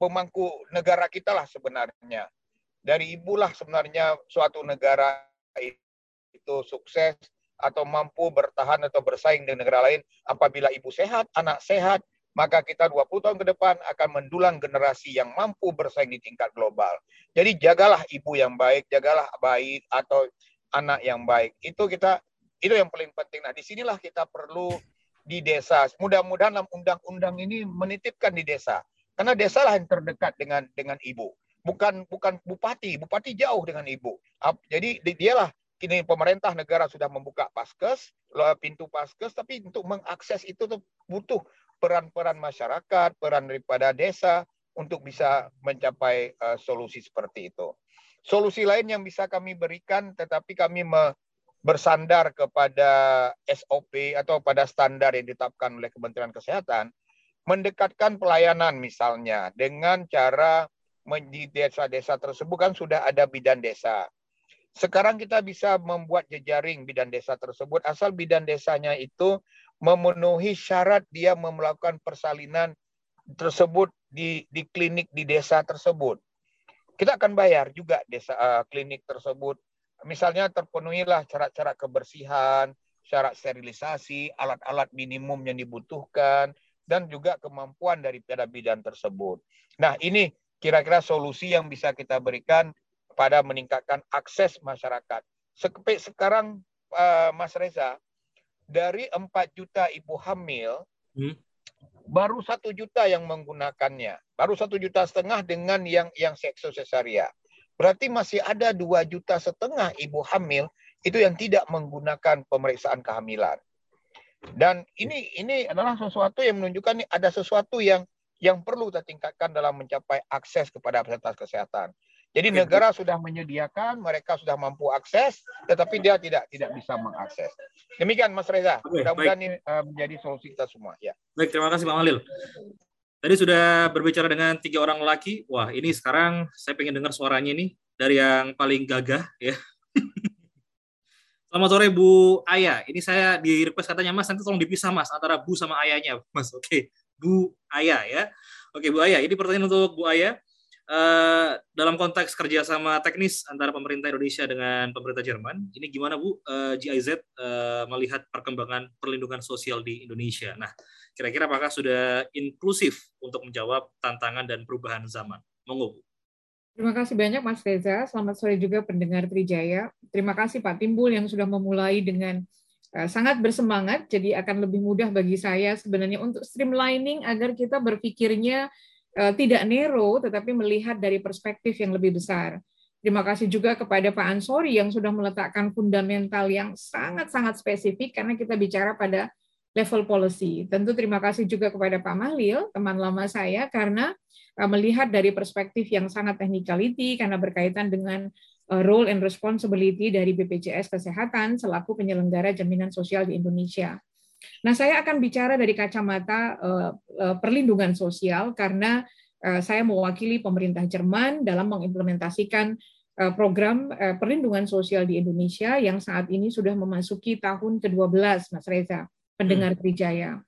pemangku negara kita lah sebenarnya. Dari ibulah sebenarnya suatu negara itu sukses atau mampu bertahan atau bersaing dengan negara lain apabila ibu sehat, anak sehat, maka kita 20 tahun ke depan akan mendulang generasi yang mampu bersaing di tingkat global. Jadi jagalah ibu yang baik, jagalah baik atau anak yang baik. Itu kita itu yang paling penting. Nah, di sinilah kita perlu di desa. Mudah-mudahan dalam undang-undang ini menitipkan di desa. Karena desa lah yang terdekat dengan dengan ibu. Bukan bukan bupati. Bupati jauh dengan ibu. Jadi dialah kini pemerintah negara sudah membuka paskes, pintu paskes, tapi untuk mengakses itu tuh butuh peran-peran masyarakat, peran daripada desa untuk bisa mencapai uh, solusi seperti itu. Solusi lain yang bisa kami berikan, tetapi kami bersandar kepada SOP atau pada standar yang ditetapkan oleh Kementerian Kesehatan, mendekatkan pelayanan misalnya dengan cara di desa-desa tersebut kan sudah ada bidan desa. Sekarang kita bisa membuat jejaring bidan desa tersebut asal bidan desanya itu memenuhi syarat dia melakukan persalinan tersebut di di klinik di desa tersebut. Kita akan bayar juga desa uh, klinik tersebut. Misalnya terpenuhilah syarat-syarat kebersihan, syarat sterilisasi, alat-alat minimum yang dibutuhkan dan juga kemampuan daripada bidan tersebut. Nah, ini kira-kira solusi yang bisa kita berikan pada meningkatkan akses masyarakat. Sekarang uh, Mas Reza, dari 4 juta ibu hamil, hmm. baru satu juta yang menggunakannya. Baru satu juta setengah dengan yang yang seksu sesaria. Berarti masih ada dua juta setengah ibu hamil itu yang tidak menggunakan pemeriksaan kehamilan. Dan ini ini adalah sesuatu yang menunjukkan ada sesuatu yang yang perlu kita tingkatkan dalam mencapai akses kepada fasilitas kesehatan. Jadi negara sudah menyediakan, mereka sudah mampu akses, tetapi dia tidak tidak bisa mengakses. Demikian Mas Reza. Mudah-mudahan ini uh, menjadi solusi kita semua. Ya.
Baik, terima kasih Pak Malil. Tadi sudah berbicara dengan tiga orang laki. Wah, ini sekarang saya pengen dengar suaranya nih dari yang paling gagah ya. Selamat sore Bu Aya. Ini saya di request katanya Mas nanti tolong dipisah Mas antara Bu sama Ayahnya Mas. Oke, Bu Aya ya. Oke Bu Aya. Ini pertanyaan untuk Bu Aya. Uh, dalam konteks kerjasama teknis antara pemerintah Indonesia dengan pemerintah Jerman, ini gimana Bu uh, eh, GIZ uh, eh, melihat perkembangan perlindungan sosial di Indonesia? Nah, kira-kira apakah sudah inklusif untuk menjawab tantangan dan perubahan zaman? Monggo Bu.
Terima kasih banyak Mas Reza. Selamat sore juga pendengar Trijaya. Terima kasih Pak Timbul yang sudah memulai dengan sangat bersemangat. Jadi akan lebih mudah bagi saya sebenarnya untuk streamlining agar kita berpikirnya tidak nero, tetapi melihat dari perspektif yang lebih besar. Terima kasih juga kepada Pak Ansori yang sudah meletakkan fundamental yang sangat-sangat spesifik karena kita bicara pada level policy. Tentu terima kasih juga kepada Pak Mahlil, teman lama saya, karena eh, melihat dari perspektif yang sangat technicality karena berkaitan dengan eh, role and responsibility dari BPJS Kesehatan selaku penyelenggara jaminan sosial di Indonesia. Nah, saya akan bicara dari kacamata uh, uh, perlindungan sosial karena uh, saya mewakili pemerintah Jerman dalam mengimplementasikan program perlindungan sosial di Indonesia yang saat ini sudah memasuki tahun ke-12, Mas Reza, pendengar hmm. Trijaya.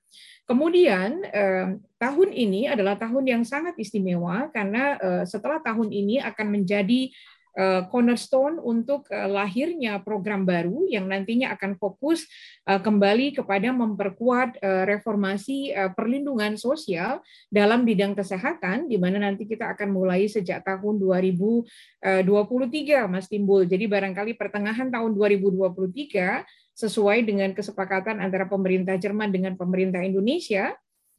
Kemudian eh, tahun ini adalah tahun yang sangat istimewa karena eh, setelah tahun ini akan menjadi Eh, cornerstone untuk eh, lahirnya program baru yang nantinya akan fokus eh, kembali kepada memperkuat reformasi perlindungan sosial dalam bidang kesehatan di mana nanti kita akan mulai sejak tahun 2023 Mas Timbul. Jadi barangkali pertengahan tahun 2023 sesuai dengan kesepakatan antara pemerintah Jerman dengan pemerintah Indonesia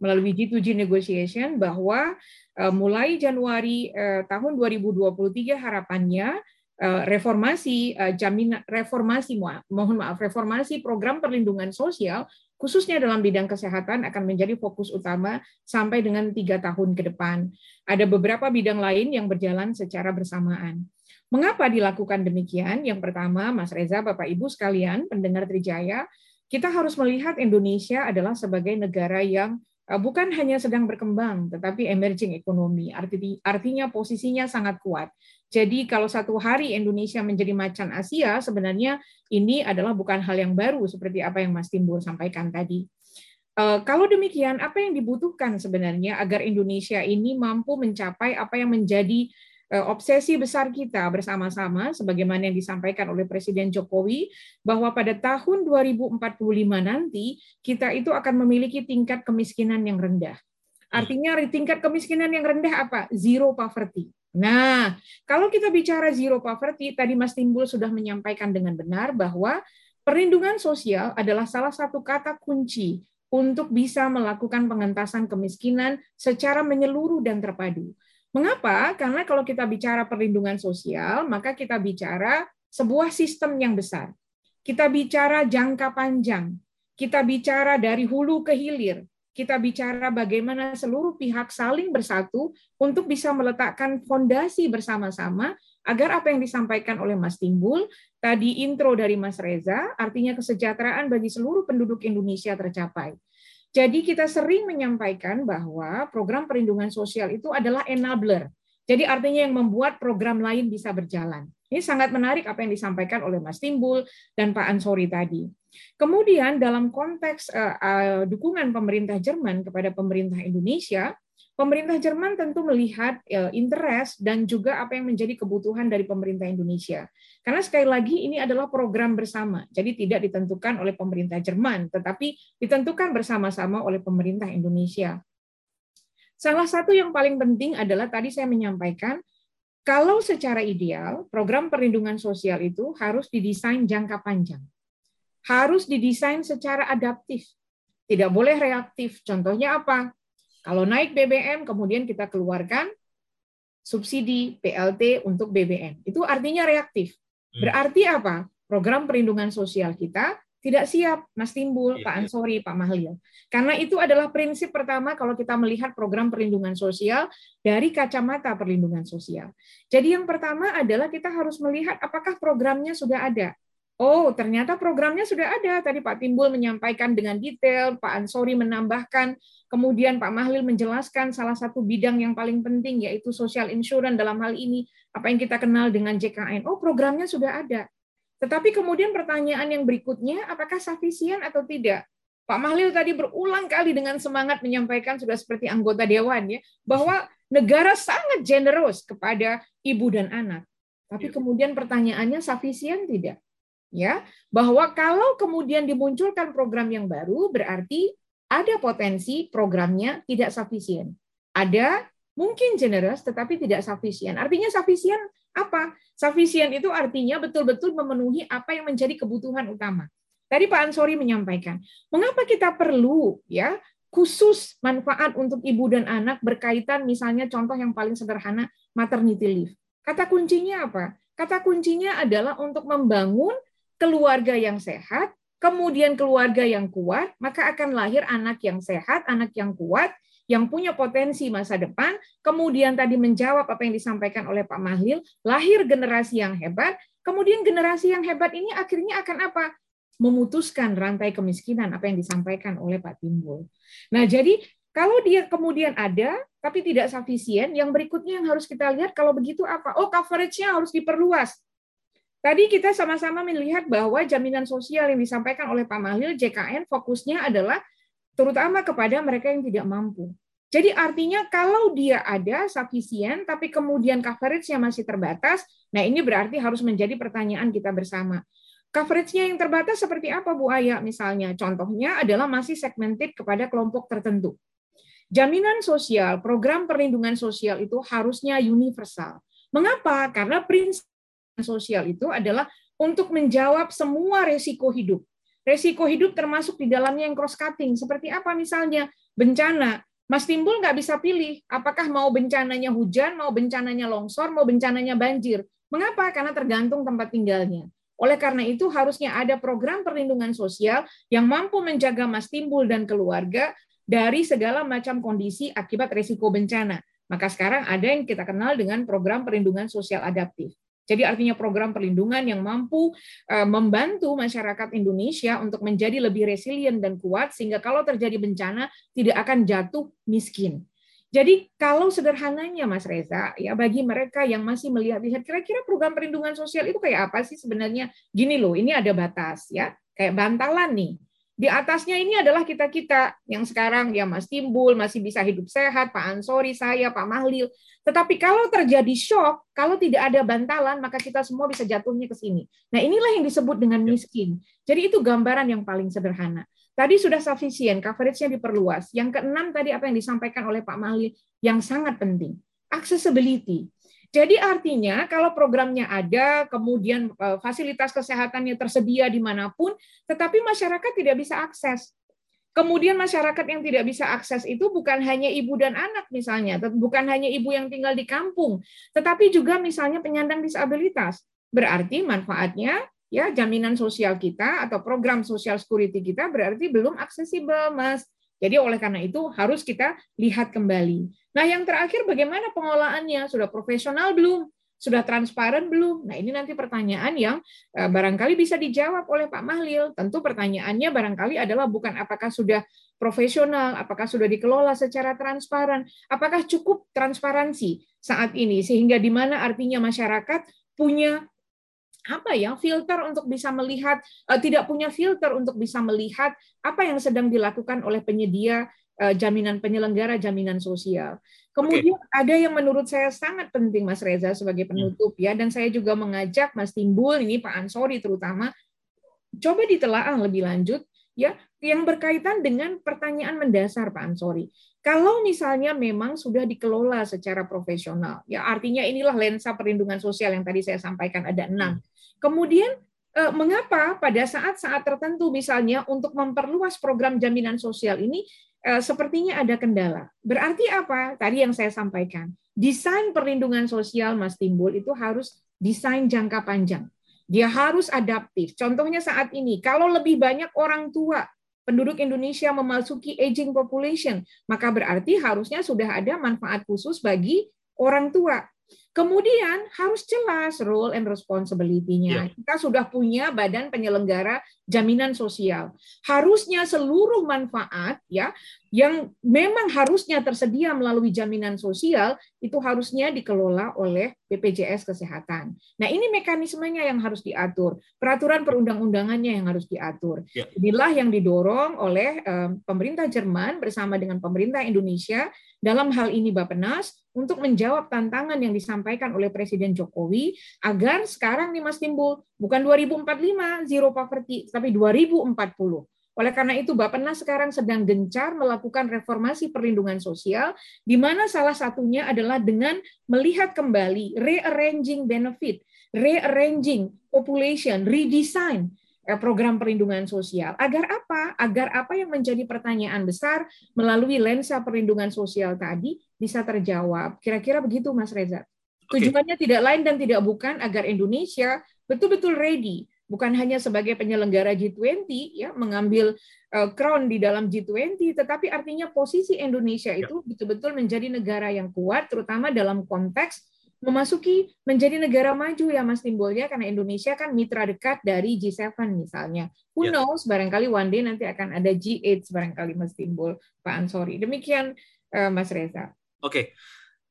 melalui G2G negotiation bahwa uh, mulai Januari uh, tahun 2023 harapannya uh, reformasi jaminan reformasi mohon maaf reformasi program perlindungan sosial khususnya dalam bidang kesehatan akan menjadi fokus utama sampai dengan tiga tahun ke depan. Ada beberapa bidang lain yang berjalan secara bersamaan. Mengapa dilakukan demikian? Yang pertama, Mas Reza, Bapak Ibu sekalian, pendengar Trijaya, kita harus melihat Indonesia adalah sebagai negara yang Eh, bukan hanya sedang berkembang, tetapi emerging ekonomi. Artinya posisinya sangat kuat. Jadi kalau satu hari Indonesia menjadi macan Asia, sebenarnya ini adalah bukan hal yang baru seperti apa yang Mas Timbul sampaikan tadi. Eh, kalau demikian, apa yang dibutuhkan sebenarnya agar Indonesia ini mampu mencapai apa yang menjadi Eh, obsesi besar kita bersama-sama sebagaimana yang disampaikan oleh Presiden Jokowi bahwa pada tahun 2045 nanti kita itu akan memiliki tingkat kemiskinan yang rendah. Artinya tingkat kemiskinan yang rendah apa? Zero poverty. Nah, kalau kita bicara zero poverty, tadi Mas Timbul sudah menyampaikan dengan benar bahwa perlindungan sosial adalah salah satu kata kunci untuk bisa melakukan pengentasan kemiskinan secara menyeluruh dan terpadu. Mengapa? Karena kalau kita bicara perlindungan sosial, maka kita bicara sebuah sistem yang besar. Kita bicara jangka panjang. Kita bicara dari hulu ke hilir kita bicara bagaimana seluruh pihak saling bersatu untuk bisa meletakkan fondasi bersama-sama agar apa yang disampaikan oleh Mas Timbul tadi intro dari Mas Reza artinya kesejahteraan bagi seluruh penduduk Indonesia tercapai. Jadi kita sering menyampaikan bahwa program perlindungan sosial itu adalah enabler. Jadi artinya yang membuat program lain bisa berjalan. Ini sangat menarik apa yang disampaikan oleh Mas Timbul dan Pak Ansori tadi. Kemudian dalam konteks uh, dukungan pemerintah Jerman kepada pemerintah Indonesia, pemerintah Jerman tentu melihat uh, interest dan juga apa yang menjadi kebutuhan dari pemerintah Indonesia. Karena sekali lagi ini adalah program bersama, jadi tidak ditentukan oleh pemerintah Jerman, tetapi ditentukan bersama-sama oleh pemerintah Indonesia. Salah satu yang paling penting adalah tadi saya menyampaikan kalau secara ideal, program perlindungan sosial itu harus didesain jangka panjang. Harus didesain secara adaptif. Tidak boleh reaktif. Contohnya apa? Kalau naik BBM, kemudian kita keluarkan subsidi PLT untuk BBM. Itu artinya reaktif. Hmm. Berarti apa? Program perlindungan sosial kita tidak siap, Mas Timbul, iya, Pak iya. Ansori, Pak Mahlil. Karena itu adalah prinsip pertama kalau kita melihat program perlindungan sosial dari kacamata perlindungan sosial. Jadi yang pertama adalah kita harus melihat apakah programnya sudah ada. Oh, ternyata programnya sudah ada. Tadi Pak Timbul menyampaikan dengan detail, Pak Ansori menambahkan, kemudian Pak Mahlil menjelaskan salah satu bidang yang paling penting yaitu social insurance dalam hal ini, apa yang kita kenal dengan JKN. Oh, programnya sudah ada. Tetapi kemudian pertanyaan yang berikutnya, apakah sufisien atau tidak? Pak Mahlil tadi berulang kali dengan semangat menyampaikan sudah seperti anggota dewan ya bahwa negara sangat generous kepada ibu dan anak. Tapi iya. kemudian pertanyaannya sufisien tidak? Ya, bahwa kalau kemudian dimunculkan program yang baru berarti ada potensi programnya tidak sufisien. Ada mungkin generous tetapi tidak sufisien. Artinya sufisien apa? Sufficient itu artinya betul-betul memenuhi apa yang menjadi kebutuhan utama. Tadi Pak Ansori menyampaikan, mengapa kita perlu ya khusus manfaat untuk ibu dan anak berkaitan misalnya contoh yang paling sederhana maternity leave. Kata kuncinya apa? Kata kuncinya adalah untuk membangun keluarga yang sehat, kemudian keluarga yang kuat, maka akan lahir anak yang sehat, anak yang kuat, yang punya potensi masa depan, kemudian tadi menjawab apa yang disampaikan oleh Pak Mahlil, lahir generasi yang hebat, kemudian generasi yang hebat ini akhirnya akan apa? Memutuskan rantai kemiskinan, apa yang disampaikan oleh Pak Timbul. Nah, jadi kalau dia kemudian ada, tapi tidak sufisien, yang berikutnya yang harus kita lihat, kalau begitu apa? Oh, coverage-nya harus diperluas. Tadi kita sama-sama melihat bahwa jaminan sosial yang disampaikan oleh Pak Mahlil, JKN, fokusnya adalah terutama kepada mereka yang tidak mampu. Jadi artinya kalau dia ada sufisien tapi kemudian coverage-nya masih terbatas, nah ini berarti harus menjadi pertanyaan kita bersama. Coverage-nya yang terbatas seperti apa Bu Aya misalnya? Contohnya adalah masih segmented kepada kelompok tertentu. Jaminan sosial, program perlindungan sosial itu harusnya universal. Mengapa? Karena prinsip sosial itu adalah untuk menjawab semua resiko hidup. Resiko hidup termasuk di dalamnya yang cross cutting. Seperti apa misalnya? Bencana. Mas Timbul nggak bisa pilih apakah mau bencananya hujan, mau bencananya longsor, mau bencananya banjir. Mengapa? Karena tergantung tempat tinggalnya. Oleh karena itu harusnya ada program perlindungan sosial yang mampu menjaga Mas Timbul dan keluarga dari segala macam kondisi akibat resiko bencana. Maka sekarang ada yang kita kenal dengan program perlindungan sosial adaptif. Jadi artinya program perlindungan yang mampu eh, membantu masyarakat Indonesia untuk menjadi lebih resilient dan kuat sehingga kalau terjadi bencana tidak akan jatuh miskin. Jadi kalau sederhananya Mas Reza, ya bagi mereka yang masih melihat-lihat kira-kira program perlindungan sosial itu kayak apa sih sebenarnya? Gini loh, ini ada batas ya, kayak bantalan nih. Di atasnya ini adalah kita-kita yang sekarang ya Mas Timbul masih bisa hidup sehat, Pak Ansori, saya, Pak Mahlil. Tetapi kalau terjadi shock, kalau tidak ada bantalan, maka kita semua bisa jatuhnya ke sini. Nah inilah yang disebut dengan ya. miskin. Jadi itu gambaran yang paling sederhana. Tadi sudah sufficient, coverage-nya diperluas. Yang keenam tadi apa yang disampaikan oleh Pak Mahli yang sangat penting, accessibility. Jadi artinya kalau programnya ada, kemudian eh, fasilitas kesehatannya tersedia di mana pun, tetapi masyarakat tidak bisa akses. Kemudian masyarakat yang tidak bisa akses itu bukan hanya ibu dan anak misalnya, bukan hanya ibu yang tinggal di kampung, tetapi juga misalnya penyandang disabilitas. Berarti manfaatnya ya jaminan sosial kita atau program social security kita berarti belum aksesibel, Mas. Jadi oleh karena itu harus kita lihat kembali. Nah, yang terakhir bagaimana pengolahannya? Sudah profesional belum? Sudah transparan belum? Nah, ini nanti pertanyaan yang eh, barangkali bisa dijawab oleh Pak Mahlil. Tentu pertanyaannya barangkali adalah bukan apakah sudah profesional, apakah sudah dikelola secara transparan, apakah cukup transparansi saat ini sehingga di mana artinya masyarakat punya apa ya filter untuk bisa melihat uh, tidak punya filter untuk bisa melihat apa yang sedang dilakukan oleh penyedia jaminan penyelenggara jaminan sosial. Kemudian okay. ada yang menurut saya sangat penting Mas Reza sebagai hmm. penutup ya dan saya juga mengajak Mas Timbul ini Pak Ansori terutama coba ditelaah lebih lanjut ya yang berkaitan dengan pertanyaan mendasar Pak Ansori. Kalau misalnya memang sudah dikelola secara profesional, ya artinya inilah lensa perlindungan sosial yang tadi saya sampaikan ada enam. Hmm. Kemudian eh, mengapa pada saat-saat tertentu misalnya untuk memperluas program jaminan sosial ini eh, sepertinya ada kendala. Berarti apa? Tadi yang saya sampaikan, desain perlindungan sosial Mas Timbul itu harus desain jangka panjang. Dia harus adaptif. Contohnya saat ini, kalau lebih banyak orang tua penduduk Indonesia memasuki aging population, maka berarti harusnya sudah ada manfaat khusus bagi orang tua. Kemudian harus jelas role and responsibility-nya. Yeah. Kita sudah punya badan penyelenggara jaminan sosial. Harusnya seluruh manfaat ya yang memang harusnya tersedia melalui jaminan sosial itu harusnya dikelola oleh BPJS Kesehatan. Nah, ini mekanismenya yang harus diatur, peraturan perundang-undangannya yang harus diatur. Ya. Inilah yang didorong oleh um, pemerintah Jerman bersama dengan pemerintah Indonesia dalam hal ini Bappenas untuk menjawab tantangan yang disampaikan oleh Presiden Jokowi agar sekarang nih Mas Timbul bukan 2045 zero poverty tapi 2040 oleh karena itu, Bappenas sekarang sedang gencar melakukan reformasi perlindungan sosial, di mana salah satunya adalah dengan melihat kembali rearranging benefit, rearranging population, redesign program perlindungan sosial. Agar apa? Agar apa yang menjadi pertanyaan besar melalui lensa perlindungan sosial tadi bisa terjawab. Kira-kira begitu, Mas Reza. Tujuannya okay. tidak lain dan tidak bukan agar Indonesia betul-betul ready bukan hanya sebagai penyelenggara G20 ya mengambil uh, crown di dalam G20 tetapi artinya posisi Indonesia ya. itu betul-betul menjadi negara yang kuat terutama dalam konteks memasuki menjadi negara maju ya Mas Timbul ya karena Indonesia kan mitra dekat dari G7 misalnya. Who ya. knows barangkali one day nanti akan ada G8 barangkali Mas Timbul Pak Ansori. Demikian uh, Mas Reza.
Oke.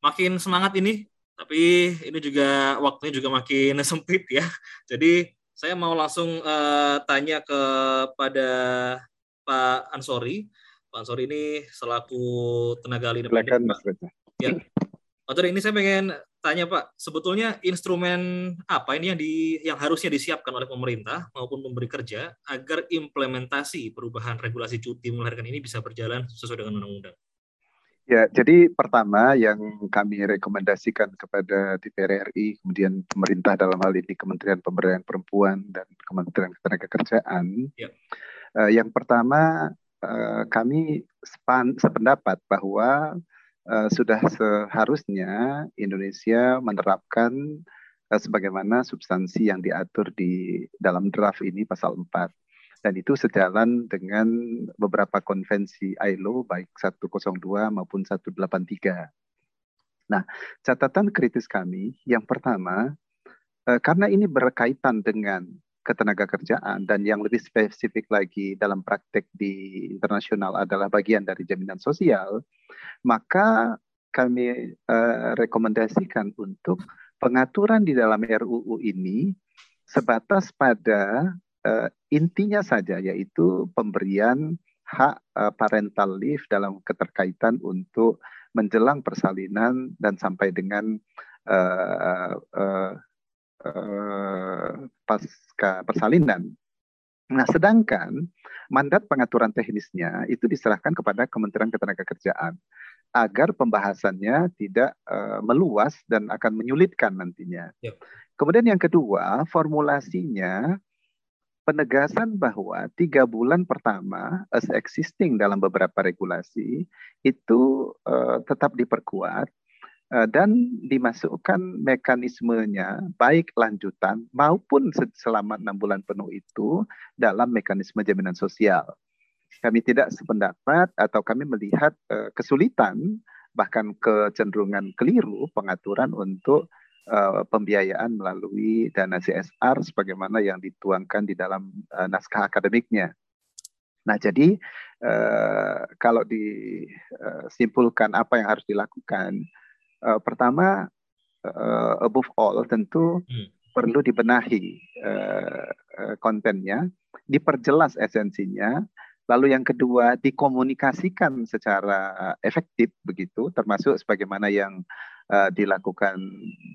Makin semangat ini tapi ini juga waktunya juga makin sempit ya. Jadi saya mau langsung uh, tanya kepada Pak Ansori. Pak Ansori ini selaku tenaga ahli independen. Ya. Ansori ini saya pengen tanya Pak, sebetulnya instrumen apa ini yang di yang harusnya disiapkan oleh pemerintah maupun pemberi kerja agar implementasi perubahan regulasi cuti melahirkan ini bisa berjalan sesuai dengan undang-undang?
Ya, jadi pertama yang kami rekomendasikan kepada DPR RI, kemudian pemerintah dalam hal ini Kementerian Pemberdayaan Perempuan dan Kementerian Ketenagakerjaan. Ya. Uh, yang pertama, uh, kami sepan, sependapat bahwa uh, sudah seharusnya Indonesia menerapkan uh, sebagaimana substansi yang diatur di dalam draft ini pasal 4 dan itu sejalan dengan beberapa konvensi ILO baik 102 maupun 183. Nah, catatan kritis kami yang pertama eh, karena ini berkaitan dengan ketenaga kerjaan dan yang lebih spesifik lagi dalam praktek di internasional adalah bagian dari jaminan sosial, maka kami uh, rekomendasikan untuk pengaturan di dalam RUU ini sebatas pada uh, intinya saja yaitu pemberian hak uh, parental leave dalam keterkaitan untuk menjelang persalinan dan sampai dengan uh, uh, uh, pasca persalinan. Nah, sedangkan mandat pengaturan teknisnya itu diserahkan kepada Kementerian Ketenagakerjaan agar pembahasannya tidak uh, meluas dan akan menyulitkan nantinya. Yep. Kemudian yang kedua, formulasinya penegasan bahwa tiga bulan pertama as existing dalam beberapa regulasi itu uh, tetap diperkuat dan dimasukkan mekanismenya baik lanjutan maupun selama enam bulan penuh itu dalam mekanisme jaminan sosial. Kami tidak sependapat atau kami melihat uh, kesulitan bahkan kecenderungan keliru pengaturan untuk uh, pembiayaan melalui dana CSR sebagaimana yang dituangkan di dalam naskah akademiknya. Nah, jadi kalau disimpulkan apa yang harus dilakukan, uh, pertama uh, above all tentu hmm. perlu dibenahi uh, uh, kontennya, diperjelas esensinya, Lalu yang kedua dikomunikasikan secara efektif begitu, termasuk sebagaimana yang uh, dilakukan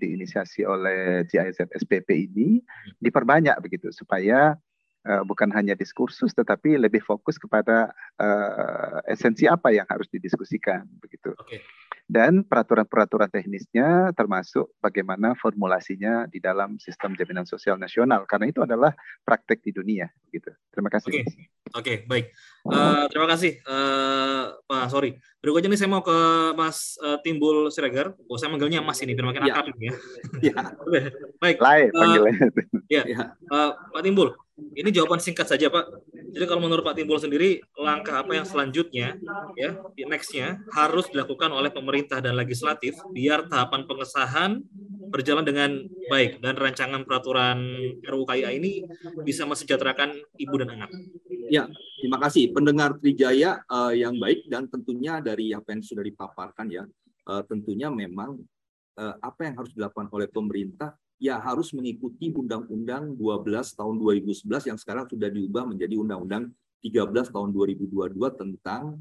diinisiasi oleh GIZ SPP ini diperbanyak begitu supaya uh, bukan hanya diskursus tetapi lebih fokus kepada uh, esensi apa yang harus didiskusikan begitu. Okay. Dan peraturan-peraturan teknisnya termasuk bagaimana formulasinya di dalam sistem jaminan sosial nasional karena itu adalah praktek di dunia gitu. Terima kasih.
Oke, okay. okay, baik. Uh, terima kasih uh, Pak Sorry. Berikutnya nih saya mau ke Mas uh, Timbul Siregar. Oh, saya manggilnya Mas ini, biar makin ya. akrab ya. ya. baik. Lain uh, ya. Uh, Pak Timbul, ini jawaban singkat saja Pak. Jadi kalau menurut Pak Timbul sendiri, langkah apa yang selanjutnya, ya, nextnya harus dilakukan oleh pemerintah dan legislatif biar tahapan pengesahan berjalan dengan baik dan rancangan peraturan RUU KIA ini bisa mesejahterakan ibu dan anak.
Ya, terima kasih pendengar Trijaya uh, yang baik dan tentunya dari apa yang sudah dipaparkan ya, uh, tentunya memang uh, apa yang harus dilakukan oleh pemerintah ya harus mengikuti Undang-Undang 12 tahun 2011 yang sekarang sudah diubah menjadi Undang-Undang 13 tahun 2022 tentang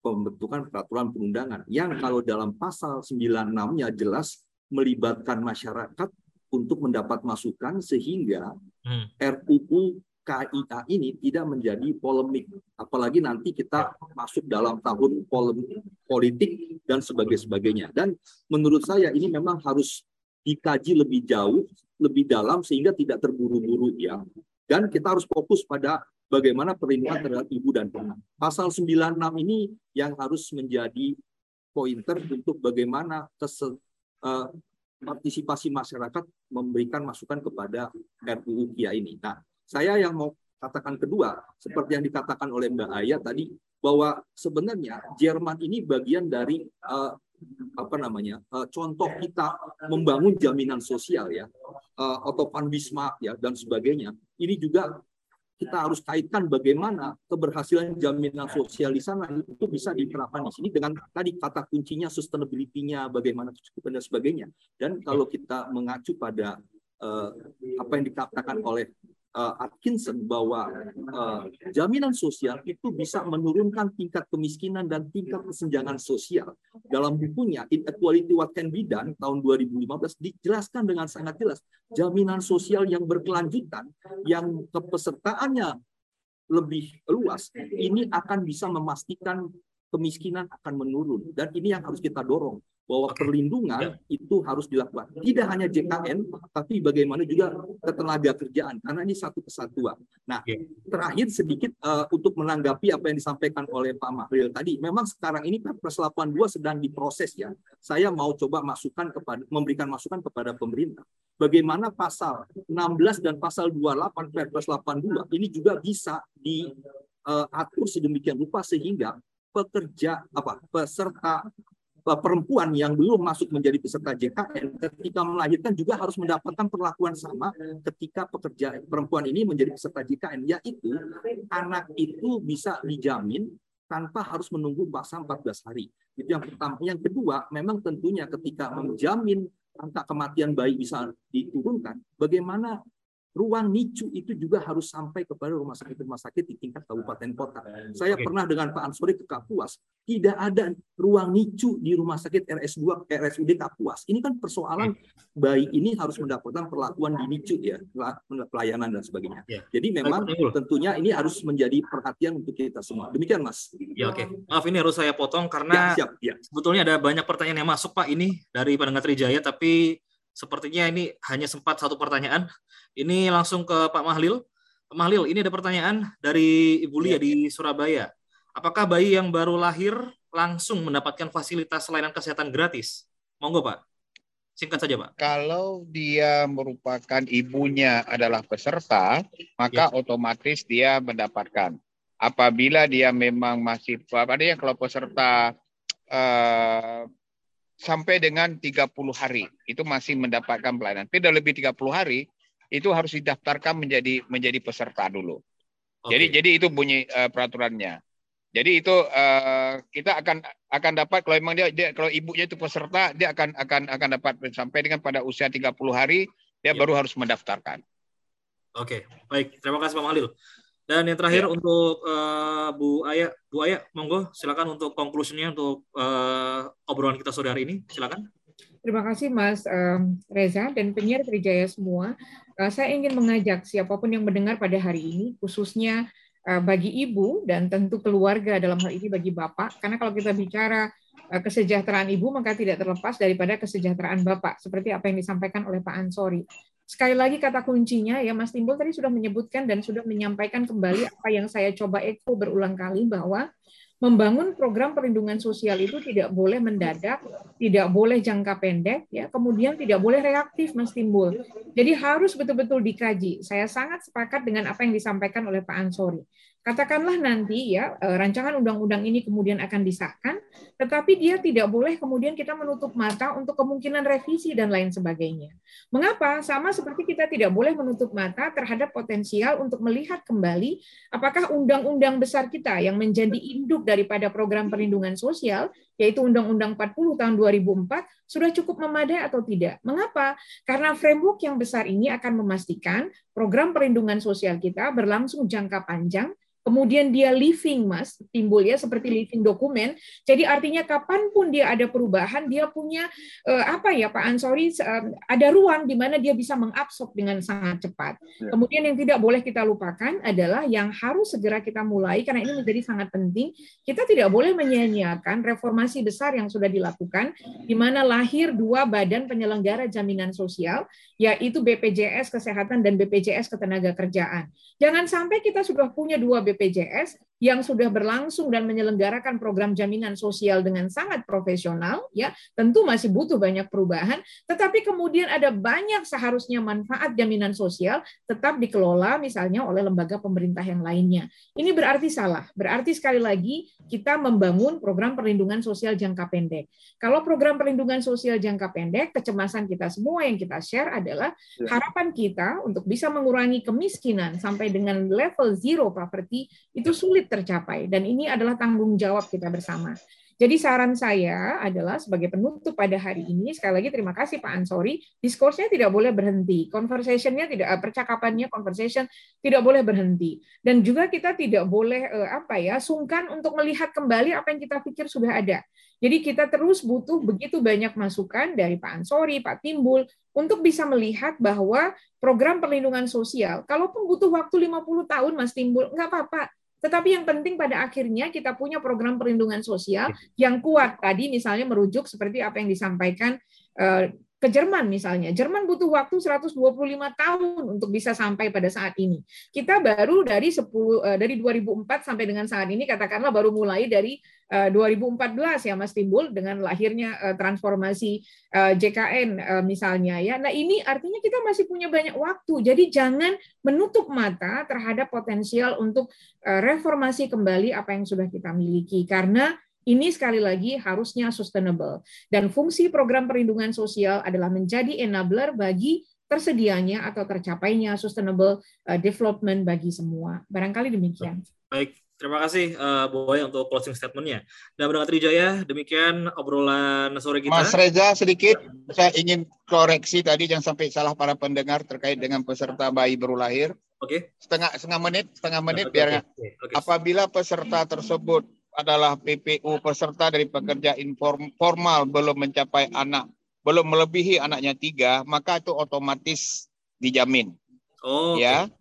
pembentukan peraturan perundangan yang kalau dalam pasal 96-nya jelas melibatkan masyarakat untuk mendapat masukan sehingga hmm. RUU KIA ini tidak menjadi polemik. Apalagi nanti kita masuk dalam tahun polemik politik dan sebagainya. Dan menurut saya ini memang harus dikaji lebih jauh, lebih dalam sehingga tidak terburu-buru ya. Dan kita harus fokus pada bagaimana perlindungan terhadap ibu dan anak. Pasal 96 ini yang harus menjadi pointer untuk bagaimana kesel, uh, partisipasi masyarakat memberikan masukan kepada RUU KIA ini. Nah, saya yang mau katakan kedua, seperti yang dikatakan oleh Mbak Aya tadi, bahwa sebenarnya Jerman ini bagian dari uh, apa namanya uh, contoh kita membangun jaminan sosial ya uh, atau Pan Bismarck ya dan sebagainya ini juga kita harus kaitkan bagaimana keberhasilan jaminan sosial di sana itu bisa diterapkan di sini dengan tadi kata kuncinya sustainability-nya bagaimana dan sebagainya. Dan kalau kita mengacu pada uh, apa yang dikatakan oleh uh, Atkinson bahwa uh, jaminan sosial itu bisa menurunkan tingkat kemiskinan dan tingkat kesenjangan sosial. Dalam bukunya Inequality What Can Be Done tahun 2015 dijelaskan dengan sangat jelas jaminan sosial yang berkelanjutan yang kepesertaannya lebih luas ini akan bisa memastikan kemiskinan akan menurun dan ini yang harus kita dorong bahwa perlindungan ya. itu harus dilakukan. Tidak hanya JKN, tapi bagaimana juga ketenaga kerjaan, karena ini satu kesatuan. Nah, ya. terakhir sedikit uh, untuk menanggapi apa yang disampaikan oleh Pak Mahril tadi. Memang sekarang ini Perpres 82 sedang diproses ya. Saya mau coba masukkan kepada memberikan masukan kepada pemerintah. Bagaimana pasal 16 dan pasal 28 Perpres 82 ini juga bisa diatur uh, sedemikian rupa sehingga pekerja apa peserta perempuan yang belum masuk menjadi peserta JKN ketika melahirkan juga harus mendapatkan perlakuan sama ketika pekerja perempuan ini menjadi peserta JKN yaitu anak itu bisa dijamin tanpa harus menunggu masa 14 hari. Itu yang pertama. Yang kedua, memang tentunya ketika menjamin angka kematian bayi bisa diturunkan, bagaimana ruang NICU itu juga harus sampai kepada rumah sakit-rumah sakit di tingkat kabupaten kota. Saya
Oke.
pernah dengan Pak Ansori ke Kapuas, tidak ada ruang NICU di rumah sakit RS2 RSUD Kapuas. Ini kan persoalan bayi ini harus mendapatkan perlakuan di NICU ya, pelayanan dan sebagainya.
Ya.
Jadi memang
Baik,
tentunya ini harus menjadi perhatian untuk kita semua. Demikian Mas.
Ya oke. Maaf ini harus saya potong
Ya,
karena
siap. Ya.
sebetulnya ada banyak pertanyaan yang masuk Pak ini dari pendengar Trijaya tapi sepertinya ini hanya sempat satu pertanyaan. Ini langsung ke Pak Mahlil. Pak Mahlil, ini ada pertanyaan dari Ibu Lia di Surabaya. Apakah bayi yang baru lahir langsung mendapatkan fasilitas layanan kesehatan gratis? Monggo Pak. Singkat saja Pak.
Kalau dia merupakan ibunya adalah peserta, maka otomatis dia mendapatkan. Apabila dia memang masih ada yang kalau peserta eh, sampai dengan 30 hari itu masih mendapatkan pelayanan. Tidak lebih 30 hari itu harus didaftarkan menjadi menjadi peserta dulu.
Oke.
Jadi jadi itu bunyi eh, peraturannya. Jadi itu eh, kita akan akan dapat kalau memang dia, dia kalau ibunya itu peserta dia akan akan akan dapat sampai dengan pada usia 30 hari dia
Ya.
baru harus mendaftarkan.
Oke, baik. Terima kasih Pak Mahlil. Dan yang terakhir
Ya.
untuk eh, Bu Aya, Bu Aya, monggo silakan untuk conclusion-nya untuk eh, obrolan kita sore hari ini. Silakan.
Terima kasih Mas em, Reza dan penyiar Trijaya semua. Eh, Saya ingin mengajak siapa pun yang mendengar pada hari ini, khususnya eh, bagi ibu dan tentu keluarga dalam hal ini bagi bapak, karena kalau kita bicara eh, kesejahteraan ibu maka tidak terlepas daripada kesejahteraan bapak, seperti apa yang disampaikan oleh Pak Ansori. Sekali lagi kata kuncinya ya Mas Timbul tadi sudah menyebutkan dan sudah menyampaikan kembali apa yang saya coba echo berulang kali bahwa membangun program perlindungan sosial itu tidak boleh mendadak, tidak boleh jangka pendek, ya, kemudian tidak boleh reaktif, Mas Timbul. Jadi harus betul-betul dikaji. Saya sangat sepakat dengan apa yang disampaikan oleh Pak Ansori. Katakanlah nanti ya eh, rancangan undang-undang ini kemudian akan disahkan, tetapi dia tidak boleh kemudian kita menutup mata untuk kemungkinan revisi dan lain sebagainya. Mengapa? Sama seperti kita tidak boleh menutup mata terhadap potensial untuk melihat kembali apakah undang-undang besar kita yang menjadi induk daripada program perlindungan sosial, yaitu Undang-Undang 40 tahun 2004, sudah cukup memadai atau tidak. Mengapa? Karena framework yang besar ini akan memastikan program perlindungan sosial kita berlangsung jangka panjang, kemudian dia living, Mas, timbul ya seperti living dokumen. Jadi artinya kapan pun dia ada perubahan, dia punya eh, apa ya Pak Ansori, eh, ada ruang di mana dia bisa mengabsorb dengan sangat cepat.
Ya.
Kemudian yang tidak boleh kita lupakan adalah yang harus segera kita mulai karena ini menjadi sangat penting. Kita tidak boleh menyia-nyiakan reformasi besar yang sudah dilakukan di mana lahir dua badan penyelenggara jaminan sosial yaitu BPJS Kesehatan dan BPJS Ketenagakerjaan. Jangan sampai kita sudah punya dua BPJS yang sudah berlangsung dan menyelenggarakan program jaminan sosial dengan sangat profesional, ya tentu masih butuh banyak perubahan, tetapi kemudian ada banyak seharusnya manfaat jaminan sosial tetap dikelola misalnya oleh lembaga pemerintah yang lainnya. Ini berarti salah. Berarti sekali lagi kita membangun program perlindungan sosial jangka pendek. Kalau program perlindungan sosial jangka pendek, kecemasan kita semua yang kita share adalah
Ya.
harapan kita untuk bisa mengurangi kemiskinan sampai dengan level zero poverty itu sulit tercapai dan ini adalah tanggung jawab kita bersama. Jadi saran saya adalah sebagai penutup pada hari ini sekali lagi terima kasih Pak Ansori, diskursnya tidak boleh berhenti, conversationnya tidak eh, percakapannya conversation tidak boleh berhenti dan juga kita tidak boleh eh, apa ya sungkan untuk melihat kembali apa yang kita pikir sudah ada. Jadi kita terus butuh begitu banyak masukan dari Pak Ansori, Pak Timbul untuk bisa melihat bahwa program perlindungan sosial, kalaupun butuh waktu 50 tahun Mas Timbul, nggak apa-apa. Tetapi yang penting pada akhirnya kita punya program perlindungan sosial yang kuat. Tadi misalnya merujuk seperti apa yang disampaikan eh, ke Jerman misalnya. Jerman butuh waktu 125 tahun untuk bisa sampai pada saat ini. Kita baru dari 10 eh, dari 2004 sampai dengan saat ini katakanlah baru mulai dari 2014 ya Mas Timbul dengan lahirnya eh, transformasi eh, JKN eh, misalnya ya. Nah, ini artinya kita masih punya banyak waktu. Jadi jangan menutup mata terhadap potensial untuk eh, reformasi kembali apa yang sudah kita miliki karena ini sekali lagi harusnya sustainable dan fungsi program perlindungan sosial adalah menjadi enabler bagi tersedianya atau tercapainya sustainable development bagi semua. Barangkali demikian.
Baik, Terima kasih uh, Boy untuk closing statementnya. Dan mendengar Trijaya, demikian obrolan sore kita.
Mas Reza sedikit, saya ingin koreksi tadi jangan sampai salah para pendengar terkait dengan peserta bayi baru lahir.
Oke. Okay.
Setengah setengah menit, setengah menit okay, biar okay, okay. apabila peserta tersebut adalah PPU peserta dari pekerja informal belum mencapai anak, belum melebihi anaknya tiga, maka itu otomatis dijamin. Oh. Ya. Okay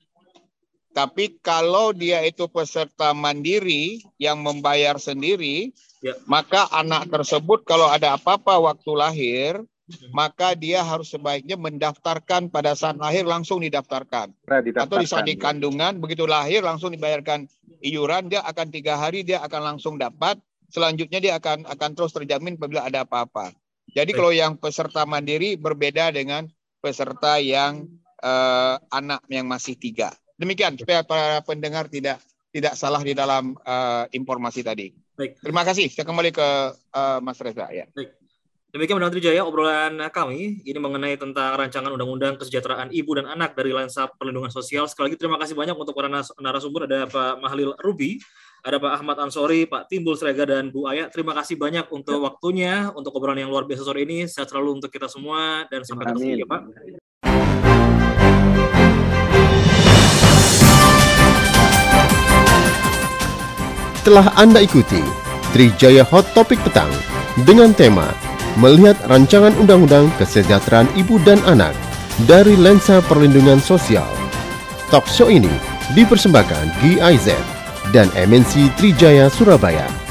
tapi kalau dia itu peserta mandiri yang membayar sendiri, ya. maka anak tersebut kalau ada apa-apa waktu lahir, hmm. maka dia harus sebaiknya mendaftarkan pada saat lahir langsung didaftarkan. Nah, didaftarkan. Atau di saat di kandungan, begitu lahir langsung dibayarkan iuran, dia akan tiga hari dia akan langsung dapat. Selanjutnya dia akan akan terus terjamin apabila ada apa-apa. Jadi kalau yang peserta mandiri berbeda dengan peserta yang uh, anak yang masih tiga. Demikian supaya para pendengar tidak tidak salah di dalam uh, informasi tadi. Baik. Terima kasih. Saya kembali ke uh, Mas Reza ya. Baik.
Demikian Menang Trijaya obrolan kami ini mengenai tentang rancangan undang-undang kesejahteraan ibu dan anak dari lensa perlindungan sosial. Sekali lagi terima kasih banyak untuk para narasumber ada Pak Mahlil Rubi, ada Pak Ahmad Ansori, Pak Timbul Srega dan Bu Ayah. Terima kasih banyak untuk waktunya untuk obrolan yang luar biasa sore ini. Sehat selalu untuk kita semua dan sampai ketemu ya Pak.
Telah Anda ikuti Trijaya Hot Topic Petang dengan tema Melihat Rancangan Undang-Undang Kesejahteraan Ibu dan Anak dari Lensa Perlindungan Sosial. Talk show ini dipersembahkan GIZ dan MNC Trijaya Surabaya.